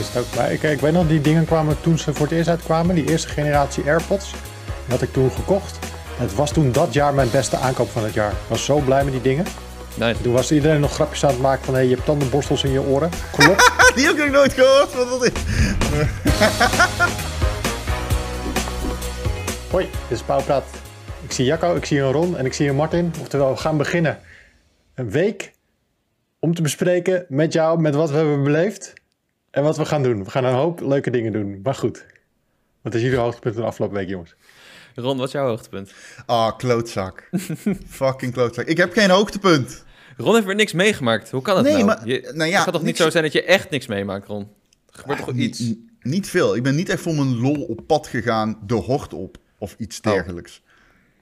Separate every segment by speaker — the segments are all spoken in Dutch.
Speaker 1: is het ook. Maar ik, ik weet nog, die dingen kwamen toen ze voor het eerst uitkwamen. Die eerste generatie AirPods. Die had ik toen gekocht. Het was toen dat jaar mijn beste aankoop van het jaar. Ik was zo blij met die dingen.
Speaker 2: Nice.
Speaker 1: Toen was iedereen nog grapjes aan het maken van... Hey, je hebt tandenborstels in je oren. Klopt.
Speaker 3: Die heb ik nog nooit gehoord. Wat dat is.
Speaker 1: Hoi, dit is Pauwpraat. Ik zie Jacco, ik zie een Ron en ik zie een Martin. Oftewel, we gaan beginnen. Een week om te bespreken met jou, met wat we hebben beleefd. En wat we gaan doen. We gaan een hoop leuke dingen doen. Maar goed. Wat is jullie hoogtepunt van de afgelopen week, jongens?
Speaker 2: Ron, wat is jouw hoogtepunt?
Speaker 3: Ah, klootzak. Fucking klootzak. Ik heb geen hoogtepunt.
Speaker 2: Ron heeft weer niks meegemaakt. Hoe kan dat
Speaker 3: Nee,
Speaker 2: nou?
Speaker 3: maar-
Speaker 2: Je,
Speaker 3: nou ja,
Speaker 2: het gaat toch niet zo zijn dat je echt niks meemaakt, Ron? Er gebeurt toch wel
Speaker 3: Niet-
Speaker 2: iets?
Speaker 3: Niet veel. Ik ben niet echt voor mijn lol op pad gegaan, de hort op of iets
Speaker 2: Oh.
Speaker 3: dergelijks.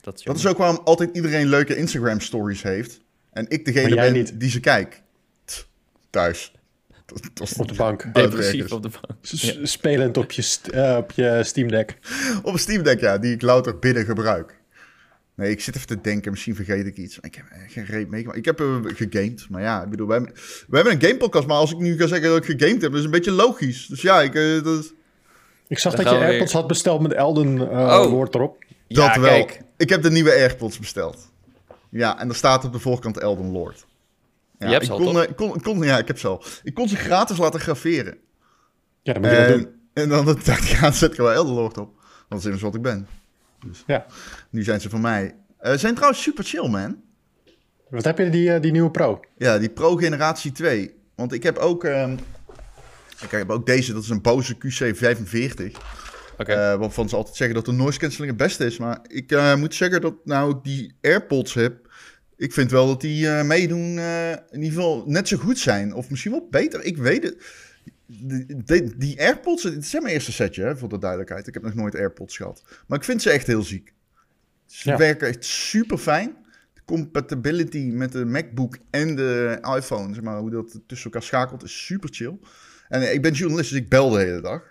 Speaker 2: Dat is,
Speaker 3: Dat is ook waarom altijd iedereen leuke Instagram stories heeft. En ik degene ben
Speaker 1: niet.
Speaker 3: die ze kijkt. Thuis. Dat, dat is
Speaker 1: Op de bank.
Speaker 2: depressief op de bank. Ja.
Speaker 1: Spelend op je, eh, op je Steam Deck.
Speaker 3: Op een Steam Deck, ja, die ik louter binnen gebruik. Nee, ik zit even te denken, misschien vergeet ik iets. Ik heb echt geen reet meegemaakt. Ik heb eh, gegamed, maar ja, ik bedoel, we hebben, we hebben een gamepodcast, maar als ik nu ga zeggen dat ik gegamed heb, dat is een beetje logisch. Dus ja, ik, eh, dat,
Speaker 1: Ik zag
Speaker 2: Dan
Speaker 1: dat je AirPods had besteld met Elden eh,
Speaker 2: Oh.
Speaker 1: woord erop.
Speaker 3: dat
Speaker 2: Ja,
Speaker 3: wel.
Speaker 2: kijk.
Speaker 3: Ik heb de nieuwe AirPods besteld. Ja, en er staat op de voorkant Elden Lord. Ja,
Speaker 2: Je hebt
Speaker 3: ik
Speaker 2: al,
Speaker 3: kon,
Speaker 2: toch?
Speaker 3: eh, kon, kon, ja, ik heb ze al. Ik kon ze gratis laten graveren.
Speaker 1: Ja, dan moet je dat doen.
Speaker 3: En, en dan dacht ik, ja, zet ik wel Elden Lord op. Want dat is immers wat ik ben.
Speaker 1: Ja.
Speaker 3: Nu zijn ze van mij. Eh, Ze zijn trouwens super chill, man.
Speaker 1: Wat heb je, die, eh, die nieuwe Pro?
Speaker 3: Ja, die Pro Generatie 2. Want ik heb ook, ehm, ik heb ook deze, dat is een Bose QC45.
Speaker 2: Oké.
Speaker 3: eh, waarvan ze altijd zeggen dat de noise cancelling het beste is. Maar ik eh, moet zeggen dat nou ik die AirPods heb, ik vind wel dat die eh, meedoen eh, in ieder geval net zo goed zijn. Of misschien wel beter, ik weet het. Die, die, die AirPods, het is mijn eerste setje, hè, voor de duidelijkheid. Ik heb nog nooit AirPods gehad. Maar ik vind ze echt heel ziek. Ze
Speaker 1: Ja.
Speaker 3: werken echt super fijn. De compatibility met de MacBook en de iPhone, zeg maar, hoe dat tussen elkaar schakelt, is super chill. En eh, ik ben journalist, dus ik bel de hele dag.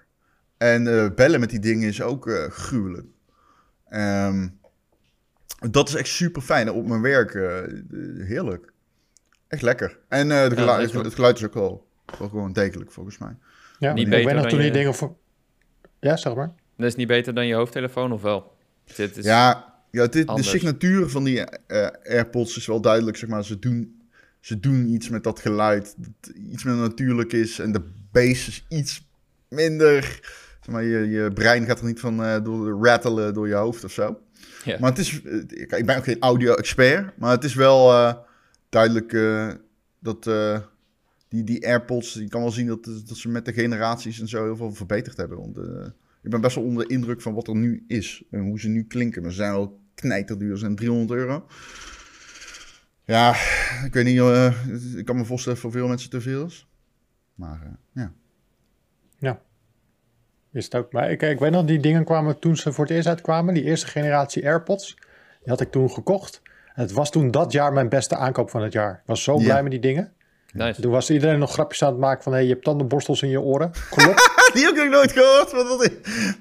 Speaker 3: En bellen met die dingen is ook gruwelijk. Ehm, dat is echt super fijn. Op mijn werk, eh, heerlijk. Echt lekker. En eh, de geluid, het geluid is ook wel, wel gewoon degelijk, volgens mij.
Speaker 1: Ja,
Speaker 2: Niet
Speaker 1: ik
Speaker 2: beter
Speaker 1: weet nog
Speaker 2: dan
Speaker 1: toen die
Speaker 2: je-
Speaker 1: dingen voor... Ja, zeg maar.
Speaker 2: Dat is niet beter dan je hoofdtelefoon, of wel? Dit is...
Speaker 3: Ja, ja dit, de signatuur van die eh, AirPods is wel duidelijk, zeg maar. Ze doen, ze doen iets met dat geluid, dat iets minder natuurlijk is. En de bass is iets minder... Zeg maar, je, je brein gaat er niet van eh, door rattelen door je hoofd of zo. Maar het is... eh, Ik, ik ben ook geen audio-expert, maar het is wel eh, duidelijk eh, dat... eh, die, die AirPods, je kan wel zien dat, dat ze met de generaties en zo heel veel verbeterd hebben. Want eh, ik ben best wel onder de indruk van wat er nu is en hoe ze nu klinken. Maar ze zijn al knijterduur, ze zijn 300 euro. Ja, ik weet niet, eh, ik kan me voorstellen voor veel mensen te veel is. Maar eh, ja.
Speaker 1: Ja. Is het ook. Maar ik, ik weet nog, die dingen kwamen toen ze voor het eerst uitkwamen. Die eerste generatie AirPods. Die had ik toen gekocht. Het was toen dat jaar mijn beste aankoop van het jaar. Ik was zo
Speaker 3: Ja.
Speaker 1: blij met die dingen.
Speaker 2: Nice.
Speaker 1: Toen was iedereen nog grapjes aan het maken van... Hey, je hebt tandenborstels in je oren. Klopt.
Speaker 3: Die heb ik nog nooit gehoord. Wat dat is.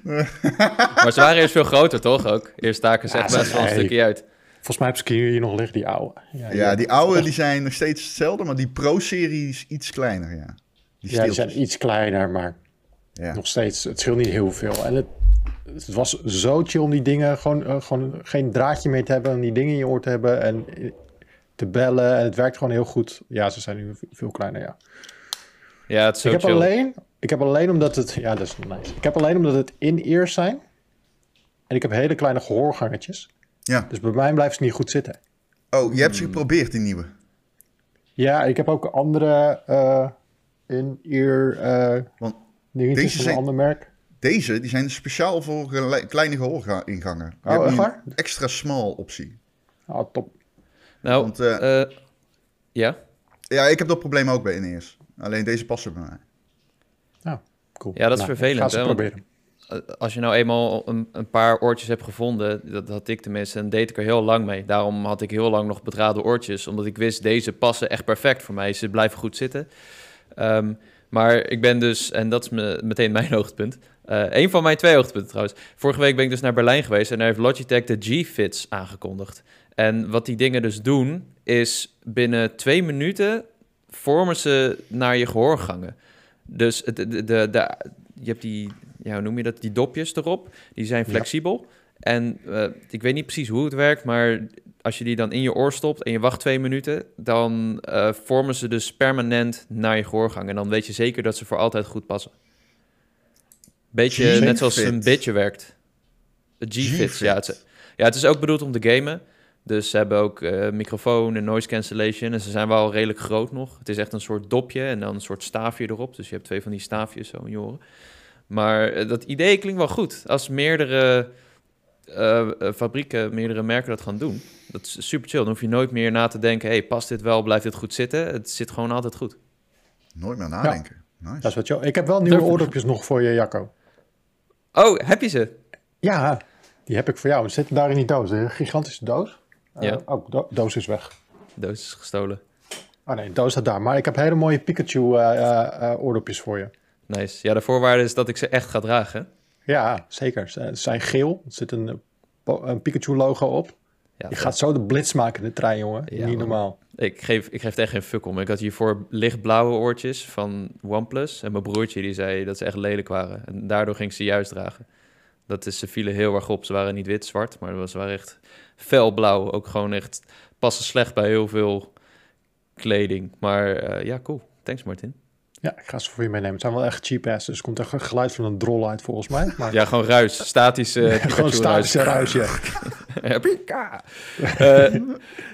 Speaker 2: Maar ze waren eerst veel groter, toch? Ook. Eerst staken ze
Speaker 1: Ja,
Speaker 2: echt best wel een
Speaker 1: nee.
Speaker 2: stukje uit.
Speaker 1: Volgens mij heb ik hier nog liggen, die oude.
Speaker 3: Ja, die oude die zijn nog steeds hetzelfde, maar die Pro-serie is iets kleiner, ja. Die
Speaker 1: Ja, die zijn iets kleiner, maar
Speaker 3: Ja.
Speaker 1: nog steeds. Het scheelt niet heel veel. En het, het was zo chill om die dingen gewoon, eh, gewoon geen draadje meer te hebben. En die dingen in je oor te hebben en eh, te bellen. En het werkt gewoon heel goed. Ja, ze zijn nu veel kleiner, ja.
Speaker 2: Ja, het is zo
Speaker 1: ik heb
Speaker 2: chill.
Speaker 1: alleen, ik heb alleen omdat het, ja, dat is nice. Ik heb alleen omdat het in-ears zijn. En ik heb hele kleine gehoorgangetjes.
Speaker 3: ja.
Speaker 1: Dus bij mij blijft ze niet goed zitten.
Speaker 3: Oh, je hebt ze geprobeerd, die nieuwe.
Speaker 1: Ja, ik heb ook andere eh in-ear eh
Speaker 3: Want deze
Speaker 1: van
Speaker 3: zijn-
Speaker 1: een ander merk.
Speaker 3: Deze, die zijn speciaal voor kleine gehooringangen. Je
Speaker 1: Oh,
Speaker 3: hebt
Speaker 1: echt
Speaker 3: nu
Speaker 1: waar?
Speaker 3: een extra small optie.
Speaker 1: Oh, top.
Speaker 2: Nou,
Speaker 3: Want, eh,
Speaker 2: eh, ja?
Speaker 3: Ja, ik heb dat probleem ook bij Ineos. Alleen deze passen bij mij.
Speaker 1: Ja, cool.
Speaker 2: Ja, dat is
Speaker 1: Nou,
Speaker 2: vervelend,
Speaker 1: Ga ze
Speaker 2: hè,
Speaker 1: proberen.
Speaker 2: Eh, als je nou eenmaal een, een paar oortjes hebt gevonden, dat had ik tenminste, en deed ik er heel lang mee. Daarom had ik heel lang nog bedraden oortjes, omdat ik wist, deze passen echt perfect voor mij. Ze blijven goed zitten. Ehm, maar ik ben dus, en dat is me, meteen mijn hoogtepunt, eh een van mijn twee hoogtepunten trouwens. Vorige week ben ik dus naar Berlijn geweest en daar heeft Logitech de G-Fits aangekondigd. En wat die dingen dus doen, is binnen twee minuten vormen ze naar je gehoorgangen. Dus het- de, de, de, je hebt die, ja, hoe noem je dat, die dopjes erop, die zijn
Speaker 1: Ja.
Speaker 2: flexibel. En eh, ik weet niet precies hoe het werkt, maar als je die dan in je oor stopt en je wacht twee minuten, dan eh, vormen ze dus permanent naar je gehoorgang. En dan weet je zeker dat ze voor altijd goed passen. Beetje
Speaker 3: G-Fit.
Speaker 2: net zoals een bitje werkt. G-Fit,
Speaker 3: G-Fit.
Speaker 2: ja. Het, is- ja. Het is ook bedoeld om te gamen. Dus ze hebben ook eh, microfoon en noise cancellation. En ze zijn wel redelijk groot nog. Het is echt een soort dopje en dan een soort staafje erop. Dus je hebt twee van die staafjes zo in je oren. Maar eh, dat idee klinkt wel goed. Als meerdere fabrieken, meerdere merken dat gaan doen. Dat is super chill. Dan hoef je nooit meer na te denken... hey, past dit wel? Blijft dit goed zitten? Het zit gewoon altijd goed.
Speaker 3: Nooit meer nadenken. Nice.
Speaker 1: Dat is wat joh. Ik heb wel nieuwe oordopjes nog voor je, Jacco.
Speaker 2: Oh, heb je ze?
Speaker 1: Ja, die heb ik voor jou. Ze zitten daar in die doos. Een gigantische doos. Eh,
Speaker 2: Ja.
Speaker 1: oh, do- doos is weg.
Speaker 2: De doos is gestolen.
Speaker 1: Oh nee, de doos staat daar. Maar ik heb hele mooie Pikachu eh, eh, eh, oordopjes voor je.
Speaker 2: Nice. Ja, de voorwaarde is dat ik ze echt ga dragen.
Speaker 1: Ja, zeker. Ze zijn geel. Er zit een, een Pikachu-logo op.
Speaker 2: Ja,
Speaker 1: Je gaat zo de blitz maken in de trein, jongen.
Speaker 2: Ja,
Speaker 1: Niet normaal.
Speaker 2: Ik geef, ik geef echt geen fuck om. Ik had hiervoor lichtblauwe oortjes van OnePlus. En mijn broertje die zei dat ze echt lelijk waren. En daardoor ging ik ze juist dragen. Dat is, ze vielen heel erg op. Ze waren niet wit-zwart, maar ze waren echt felblauw. Ook gewoon echt passen slecht bij heel veel kleding. Maar eh, ja, cool. Thanks Martin.
Speaker 1: Ja, ik ga ze voor je meenemen. Het zijn wel echt cheap ass. Dus er komt echt een geluid van een drol uit, volgens mij. Maar
Speaker 2: Ja, gewoon ruis. Statische Pikachu
Speaker 1: gewoon statische
Speaker 2: ruis.
Speaker 1: ja.
Speaker 2: Ja. Eh,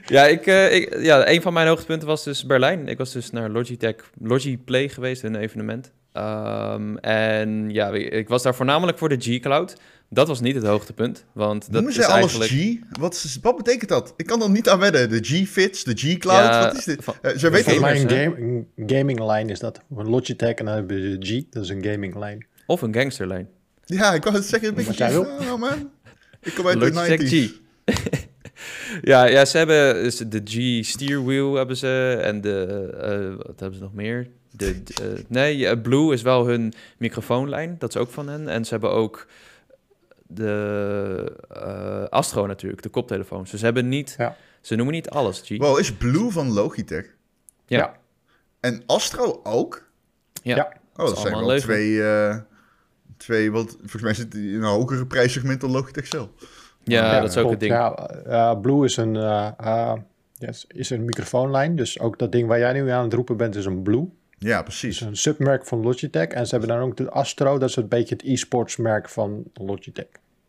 Speaker 2: ja, ik, eh, ik, ja, een van mijn hoogtepunten was dus Berlijn. Ik was dus naar Logitech, Logiplay geweest, een evenement. Ehm, en ja, ik was daar voornamelijk voor de G-Cloud. Dat was niet het hoogtepunt, want dat
Speaker 3: Noemen
Speaker 2: is
Speaker 3: ze alles
Speaker 2: eigenlijk...
Speaker 3: G? Wat, is, wat betekent dat? Ik kan er niet aan wedden. De G-Fits, de G-Cloud,
Speaker 2: Ja,
Speaker 3: wat is dit?
Speaker 2: van-
Speaker 3: Eh, ze weten
Speaker 2: gamers,
Speaker 1: een,
Speaker 2: hè?
Speaker 1: game, een gaming lijn is dat. Een Logitech en dan de G. Dat is een gaming lijn.
Speaker 2: Of een gangsterlijn.
Speaker 3: Ja, ik wou het zeggen. Een beetje oh, man. Ik kom uit de
Speaker 2: Logitech
Speaker 3: 90s.
Speaker 2: G. ja, ja, ze hebben dus de G Steerwheel hebben ze en de, eh, wat hebben ze nog meer? De, eh, nee, Blue is wel hun microfoonlijn, dat is ook van hen. En ze hebben ook de eh, Astro natuurlijk, de koptelefoons. Dus ze hebben niet,
Speaker 1: Ja.
Speaker 2: ze noemen niet alles G.
Speaker 3: Wow, is Blue van Logitech?
Speaker 2: Ja.
Speaker 1: Ja.
Speaker 3: En Astro ook?
Speaker 2: Ja.
Speaker 1: Ja.
Speaker 3: Oh, dat zijn
Speaker 2: allemaal
Speaker 3: wel
Speaker 2: leuk.
Speaker 3: twee, eh, twee, wat volgens mij zit die in een hogere prijssegment dan Logitech zelf.
Speaker 2: Ja,
Speaker 1: Ja,
Speaker 2: dat is ook
Speaker 1: klopt.
Speaker 2: het ding.
Speaker 1: Ja, eh, Blue is een, eh, eh, yes, is een microfoonlijn. Dus ook dat ding waar jij nu aan het roepen bent is een Blue.
Speaker 3: Ja,
Speaker 1: Het
Speaker 3: precies.
Speaker 1: is een submerk van Logitech. En ze hebben dan ook de Astro. Dat is een beetje het e-sports merk van Logitech.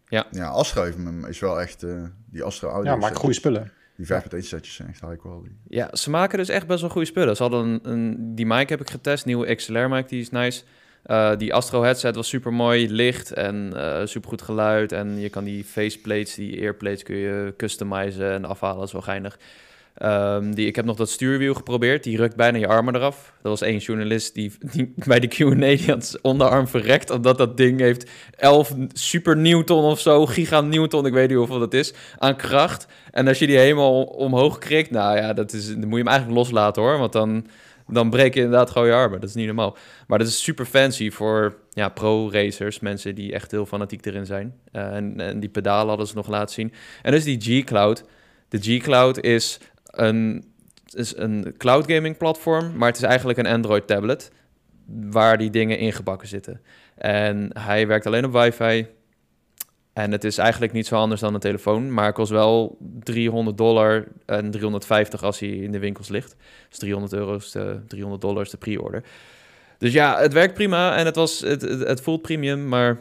Speaker 3: Ja, Astro heeft me- is wel echt, eh, die Astro audio
Speaker 1: Ja, maakt goede spullen.
Speaker 3: Die 5.1 setjes zijn echt high quality.
Speaker 2: Ja, ze maken dus echt best wel goede spullen. Ze hadden een, een, die mic heb ik getest, nieuwe XLR mic, die is nice. Eh, die Astro headset was super mooi, licht en eh super goed geluid. En je kan die faceplates, die earplates kun je customizen en afhalen, dat is wel geinig. Ehm, die, ik heb nog dat stuurwiel geprobeerd, die rukt bijna je armen eraf. Er was één journalist die, die bij de Q&A had onderarm verrekt... omdat dat ding heeft 11 super newton of zo, giga newton, ik weet niet hoeveel dat is, aan kracht. En als je die helemaal omhoog krikt, nou ja, dat is, dan moet je hem eigenlijk loslaten hoor. Want dan, dan breek je inderdaad gewoon je armen. Dat is niet normaal. Maar dat is super fancy voor ja, pro-racers. Mensen die echt heel fanatiek erin zijn. Eh, en, en die pedalen hadden ze nog laten zien. En dus die G-Cloud. De G-Cloud is een, is een cloud gaming platform. Maar het is eigenlijk een Android tablet. Waar die dingen ingebakken zitten. En hij werkt alleen op wifi. En het is eigenlijk niet zo anders dan een telefoon, maar het kost wel 300 dollar en 350 als hij in de winkels ligt. Dus 300 euro is de, 300 dollar is de pre-order. Dus ja, het werkt prima en het, was, het, het voelt premium, maar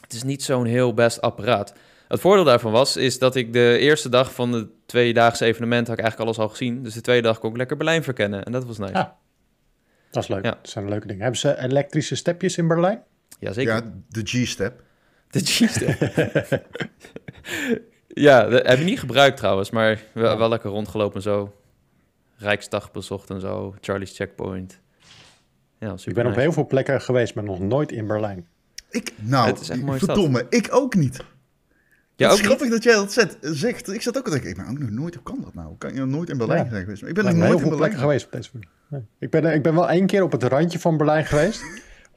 Speaker 2: het is niet zo'n heel best apparaat. Het voordeel daarvan was, is dat ik de eerste dag van het tweedaagse evenement had ik eigenlijk alles al gezien. Dus de tweede dag kon ik lekker Berlijn verkennen en dat was nice.
Speaker 1: Ja. Dat is leuk.
Speaker 2: Ja.
Speaker 1: Dat zijn leuke dingen. Hebben ze elektrische stepjes in Berlijn?
Speaker 2: Jazeker.
Speaker 3: Ja, de G-step.
Speaker 2: De G-Step. ja, dat heb ik niet gebruikt trouwens, maar wel, wel lekker rondgelopen en zo. Rijksdag bezocht en zo. Charlie's Checkpoint. Ja, super
Speaker 1: Ik ben op heel veel plekken geweest, maar nog nooit in Berlijn.
Speaker 3: Ik, nou, verdomme, ik ook niet.
Speaker 2: Ja,
Speaker 3: het
Speaker 2: ook
Speaker 3: is
Speaker 2: niet?
Speaker 3: dat jij dat zet, zegt. Ik zat ook al te denken, ik ben ook nog nooit, hoe kan dat nou? Kan je nog nooit in Berlijn
Speaker 1: Ja.
Speaker 3: zijn geweest? Maar ik
Speaker 1: Ik
Speaker 3: ben nog
Speaker 1: heel
Speaker 3: nooit in
Speaker 1: veel
Speaker 3: Berlijn
Speaker 1: plekken geweest op deze nee. ik, ben, ik ben wel één keer op het randje van Berlijn geweest.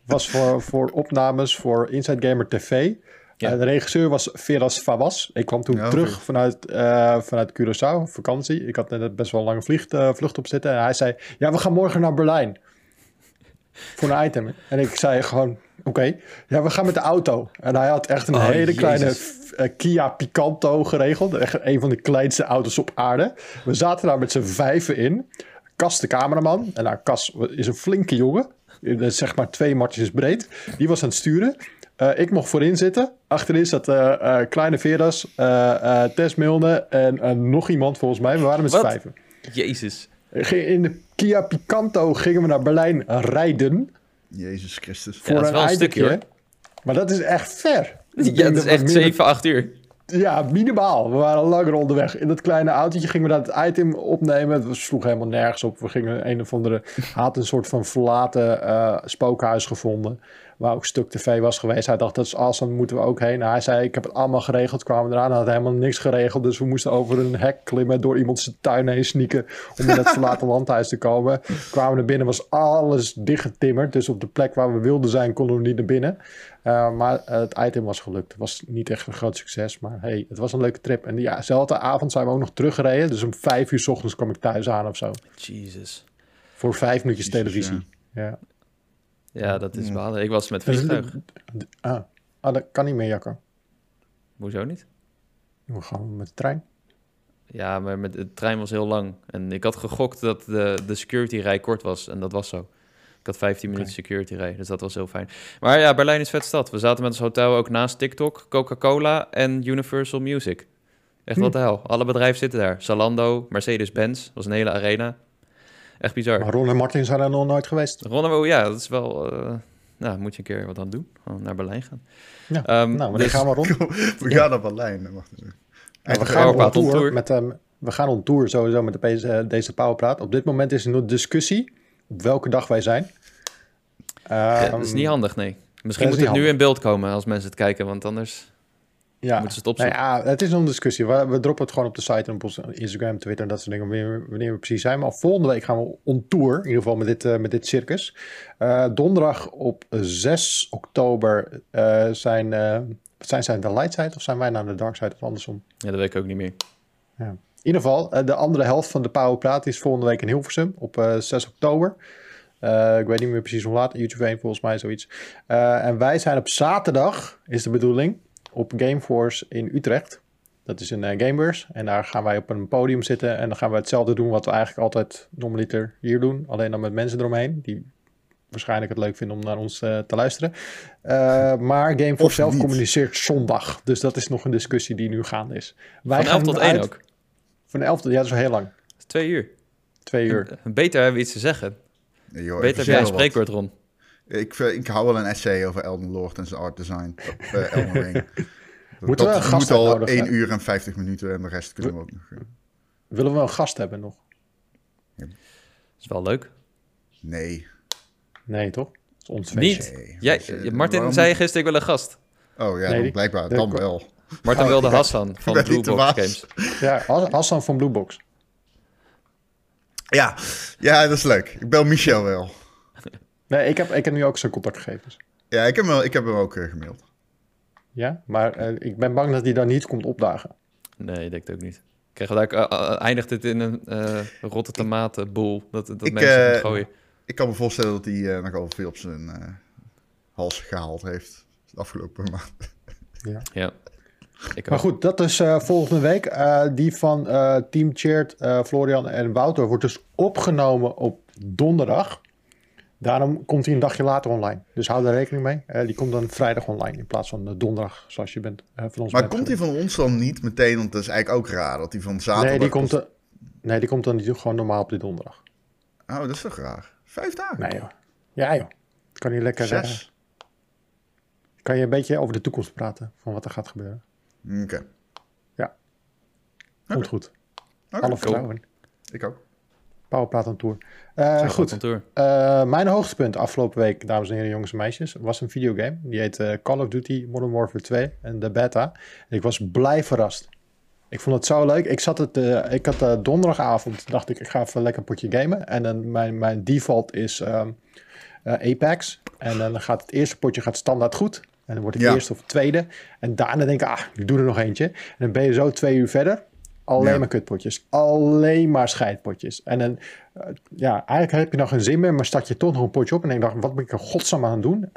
Speaker 1: Was voor, voor opnames voor Inside Gamer TV.
Speaker 2: Ja.
Speaker 1: Eh, de regisseur was Veras Fawaz. Ik kwam toen
Speaker 3: Ja,
Speaker 1: terug
Speaker 3: oké.
Speaker 1: vanuit, eh, vanuit Curaçao, vakantie. Ik had net best wel een lange vliegt, eh, vlucht op zitten. En hij zei, ja, we gaan morgen naar Berlijn. voor een item. En ik zei gewoon, oké, ja, we gaan met de auto. En hij had echt een
Speaker 2: Oh,
Speaker 1: hele
Speaker 2: Jezus.
Speaker 1: kleine eh, Kia Picanto geregeld. Echt een van de kleinste auto's op aarde. We zaten daar met z'n vijven in. Cas de cameraman. En nou, Cas is een flinke jongen. Eh, Zeg maar twee matjes breed. Die was aan het sturen. Eh, ik mocht voorin zitten. Achterin zat eh, Kleine Veras, Tess Milne en nog iemand volgens mij. We waren met z'n vijven.
Speaker 2: Jezus.
Speaker 1: In de Kia Picanto gingen we naar Berlijn rijden.
Speaker 3: Jezus Christus.
Speaker 1: Voor
Speaker 2: dat is wel een stukje, hoor.
Speaker 1: Maar dat is echt ver. Ik
Speaker 2: Ja, dat is echt
Speaker 1: meer-
Speaker 2: 7, 8 uur.
Speaker 1: Ja, minimaal. We waren langer onderweg. In dat kleine autootje gingen we dat item opnemen. Het sloeg helemaal nergens op. We gingen een of andere... had een soort van verlaten eh, spookhuis gevonden. Waar ook stuk tv was geweest. Hij dacht, dat is awesome, moeten we ook heen. Hij zei, ik heb het allemaal geregeld. Kwamen we eraan, hij had helemaal niks geregeld. Dus we moesten over een hek klimmen, door iemand zijn tuin heen sneaken. Om in het verlaten landhuis te komen. Kwamen er binnen, was alles dichtgetimmerd. Dus op de plek waar we wilden zijn, konden we niet naar binnen. Uh, maar uh, het item was gelukt. Het was niet echt een groot succes, maar hey, het was een leuke trip. En ja, dezelfde avond zijn we ook nog teruggereden. Dus om vijf uur s ochtends kwam ik thuis aan of zo.
Speaker 2: Jesus.
Speaker 1: Voor vijf minuutjes televisie. Ja. ja.
Speaker 2: Ja, dat is balen. Ik was met
Speaker 1: Dus
Speaker 2: vliegtuig.
Speaker 1: ah. ah, dat kan niet meer, Jacco.
Speaker 2: Hoezo niet?
Speaker 1: We gaan met de trein.
Speaker 2: Ja, maar met, de trein was heel lang. En ik had gegokt dat de, de security rij kort was. En dat was zo. Ik had 15 minuten security rij, dus dat was heel fijn. Maar ja, Berlijn is vet stad. We zaten met ons hotel ook naast TikTok, Coca-Cola en Universal Music. Echt wat
Speaker 1: Hm.
Speaker 2: de hel. Alle bedrijven zitten daar. Zalando, Mercedes-Benz, was een hele arena. Echt bizar.
Speaker 1: Maar Ron en Martin zijn er nog nooit geweest.
Speaker 2: Ronnewo, ja, dat is wel... eh, nou, moet je een keer wat aan doen. Gewoon naar Berlijn gaan.
Speaker 1: Ja,
Speaker 2: Ehm,
Speaker 1: nou, maar
Speaker 2: dus-
Speaker 1: dan gaan we rond.
Speaker 3: We gaan naar Berlijn. Wacht even.
Speaker 1: Ja, we gaan on tour,
Speaker 2: tour.
Speaker 1: met ehm, we gaan on tour sowieso met de, deze, deze Powerpraat. Op dit moment is er nog discussie op welke dag wij zijn.
Speaker 2: ja,
Speaker 1: Ehm,
Speaker 2: dat is niet handig, nee. Misschien moet het nu in beeld komen als mensen het kijken, want anders
Speaker 1: Ja,
Speaker 2: moeten ze het
Speaker 1: nou ja, het is een discussie. We, we droppen het gewoon op de site en op onze Instagram, Twitter en dat soort dingen. Wanneer, wanneer we precies zijn. Maar volgende week gaan we on tour. In ieder geval met dit, eh, met dit circus. Eh, donderdag op 6 oktober eh, zijn, zijn zij de light side of zijn wij naar de dark side of andersom?
Speaker 2: Ja, dat weet ik ook niet meer.
Speaker 1: In ieder geval, de andere helft van de Powerpraat is volgende week in Hilversum op eh, 6 oktober. Ik weet niet meer precies hoe laat. YouTube 1 volgens mij zoiets. En wij zijn op zaterdag, is de bedoeling, op Gameforce in Utrecht. Dat is een eh, gamebeurs. En daar gaan wij op een podium zitten. En dan gaan we hetzelfde doen wat we eigenlijk altijd normaliter hier doen. Alleen dan met mensen eromheen. Die waarschijnlijk het leuk vinden om naar ons eh, te luisteren. Eh, maar Gameforce
Speaker 3: Of
Speaker 1: zelf
Speaker 3: niet.
Speaker 1: communiceert zondag. Dus dat is nog een discussie die nu gaande is. Wij
Speaker 2: Van 11 tot 1
Speaker 1: uit-
Speaker 2: ook.
Speaker 1: Van 11 tot, ja, dat is wel heel lang.
Speaker 2: Twee uur.
Speaker 1: Twee uur.
Speaker 2: En Beter hebben we iets te zeggen.
Speaker 3: Nee, joh,
Speaker 2: Beter heb jij een spreekwoord, Ron.
Speaker 3: Ik, eh, ik hou wel een essay over Elden Lord en zijn art design op eh Elden Ring.
Speaker 1: Moeten we
Speaker 3: dat
Speaker 1: een gast
Speaker 3: moet al
Speaker 1: uitnodigen?
Speaker 3: 1 uur en 50 minuten en de rest kunnen we ook nog. eh,
Speaker 1: Willen we een gast hebben nog?
Speaker 2: Dat is wel leuk.
Speaker 3: Nee.
Speaker 1: Nee, toch? Dat is ons feestje.
Speaker 2: Niet?
Speaker 3: Nee.
Speaker 2: Jij, Martin
Speaker 3: waarom
Speaker 2: zei gisteren, ik wil een gast.
Speaker 3: Oh ja,
Speaker 1: Nee,
Speaker 3: dan
Speaker 1: die-
Speaker 3: blijkbaar.
Speaker 1: de-
Speaker 3: Dan wel.
Speaker 2: Martin
Speaker 3: Oh,
Speaker 2: wilde Hassan van
Speaker 3: ben niet
Speaker 2: Blue
Speaker 3: de
Speaker 2: Box
Speaker 3: baas.
Speaker 2: Games.
Speaker 1: Ja, Has- Hassan van Bluebox.
Speaker 3: Ja. ja, dat is leuk. Ik bel Michel wel.
Speaker 1: Nee, ik heb, ik heb nu ook zijn contactgegevens.
Speaker 3: Ja, ik heb hem, ik heb hem ook eh, gemaild.
Speaker 1: Ja, maar eh, ik ben bang dat hij dan niet komt opdagen.
Speaker 2: Nee, ik denk het ook niet. Krijgen we daar, eh, eindigt het in een eh rotte tomatenboel dat, dat
Speaker 3: Ik,
Speaker 2: mensen gaan gooien.
Speaker 3: Ik kan me voorstellen dat hij eh, nogal veel op zijn eh, hals gehaald heeft. De afgelopen maand.
Speaker 1: Ja.
Speaker 2: Ja. Ik
Speaker 1: Maar goed, dat is eh, volgende week. Eh, die van eh, Team Cheert, eh, Florian en Wouter wordt dus opgenomen op donderdag. Daarom komt hij een dagje later online. Dus hou daar rekening mee. Eh, die komt dan vrijdag online in plaats van de donderdag, zoals je bent eh, van ons
Speaker 3: Maar komt hij van ons dan niet meteen? Want dat is eigenlijk ook raar. Dat hij van zaterdag...
Speaker 1: Nee, die komt, eh, nee, die komt dan niet gewoon normaal op de donderdag.
Speaker 3: Oh, dat is toch raar. Vijf dagen?
Speaker 1: Nee joh. Ja joh. Kan je lekker... eh,
Speaker 3: Zes?
Speaker 1: kan je een beetje over de toekomst praten van wat er gaat gebeuren.
Speaker 3: Oké.
Speaker 1: Komt
Speaker 3: Oké.
Speaker 1: goed.
Speaker 3: Oké,
Speaker 1: Alle vertrouwen.
Speaker 3: Ik ook.
Speaker 1: Powerpraat on tour. Eh, goed.
Speaker 2: kantoor.
Speaker 1: Eh, mijn hoogtepunt afgelopen week, dames en heren, jongens en meisjes, was een videogame. Die heet eh, Call of Duty Modern Warfare 2 en de beta. En ik was blij verrast. Ik vond het zo leuk. Ik, zat het, eh, ik had eh, donderdagavond, dacht ik, ik ga even lekker een potje gamen. En dan mijn, mijn default is ehm, eh, Apex. En dan gaat het eerste potje gaat standaard goed. En dan wordt het
Speaker 3: Ja.
Speaker 1: eerste of tweede. En daarna denk ik, ah, ik doe er nog eentje. En dan ben je zo twee uur verder. Alleen
Speaker 3: Ja.
Speaker 1: maar kutpotjes. Alleen maar scheidpotjes. En dan, eh, ja, eigenlijk heb je nog geen zin meer, maar start je toch nog een potje op en denk ik, wat ben ik er godsnaam aan het doen?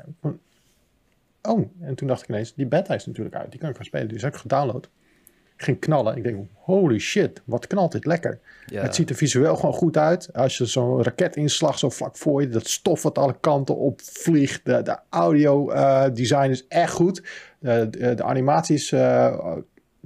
Speaker 1: Oh, en toen dacht ik ineens, die beta is natuurlijk uit, die kan ik gaan spelen. Dus heb ik gedownload. Ik ging knallen. Ik denk, holy shit, wat knalt dit lekker.
Speaker 2: Ja.
Speaker 1: Het ziet er visueel gewoon goed uit. Als je zo'n raketinslag zo vlak voor je, dat stof wat alle kanten op vliegt. De, de audio eh, design is echt goed. De, de, de animaties, eh,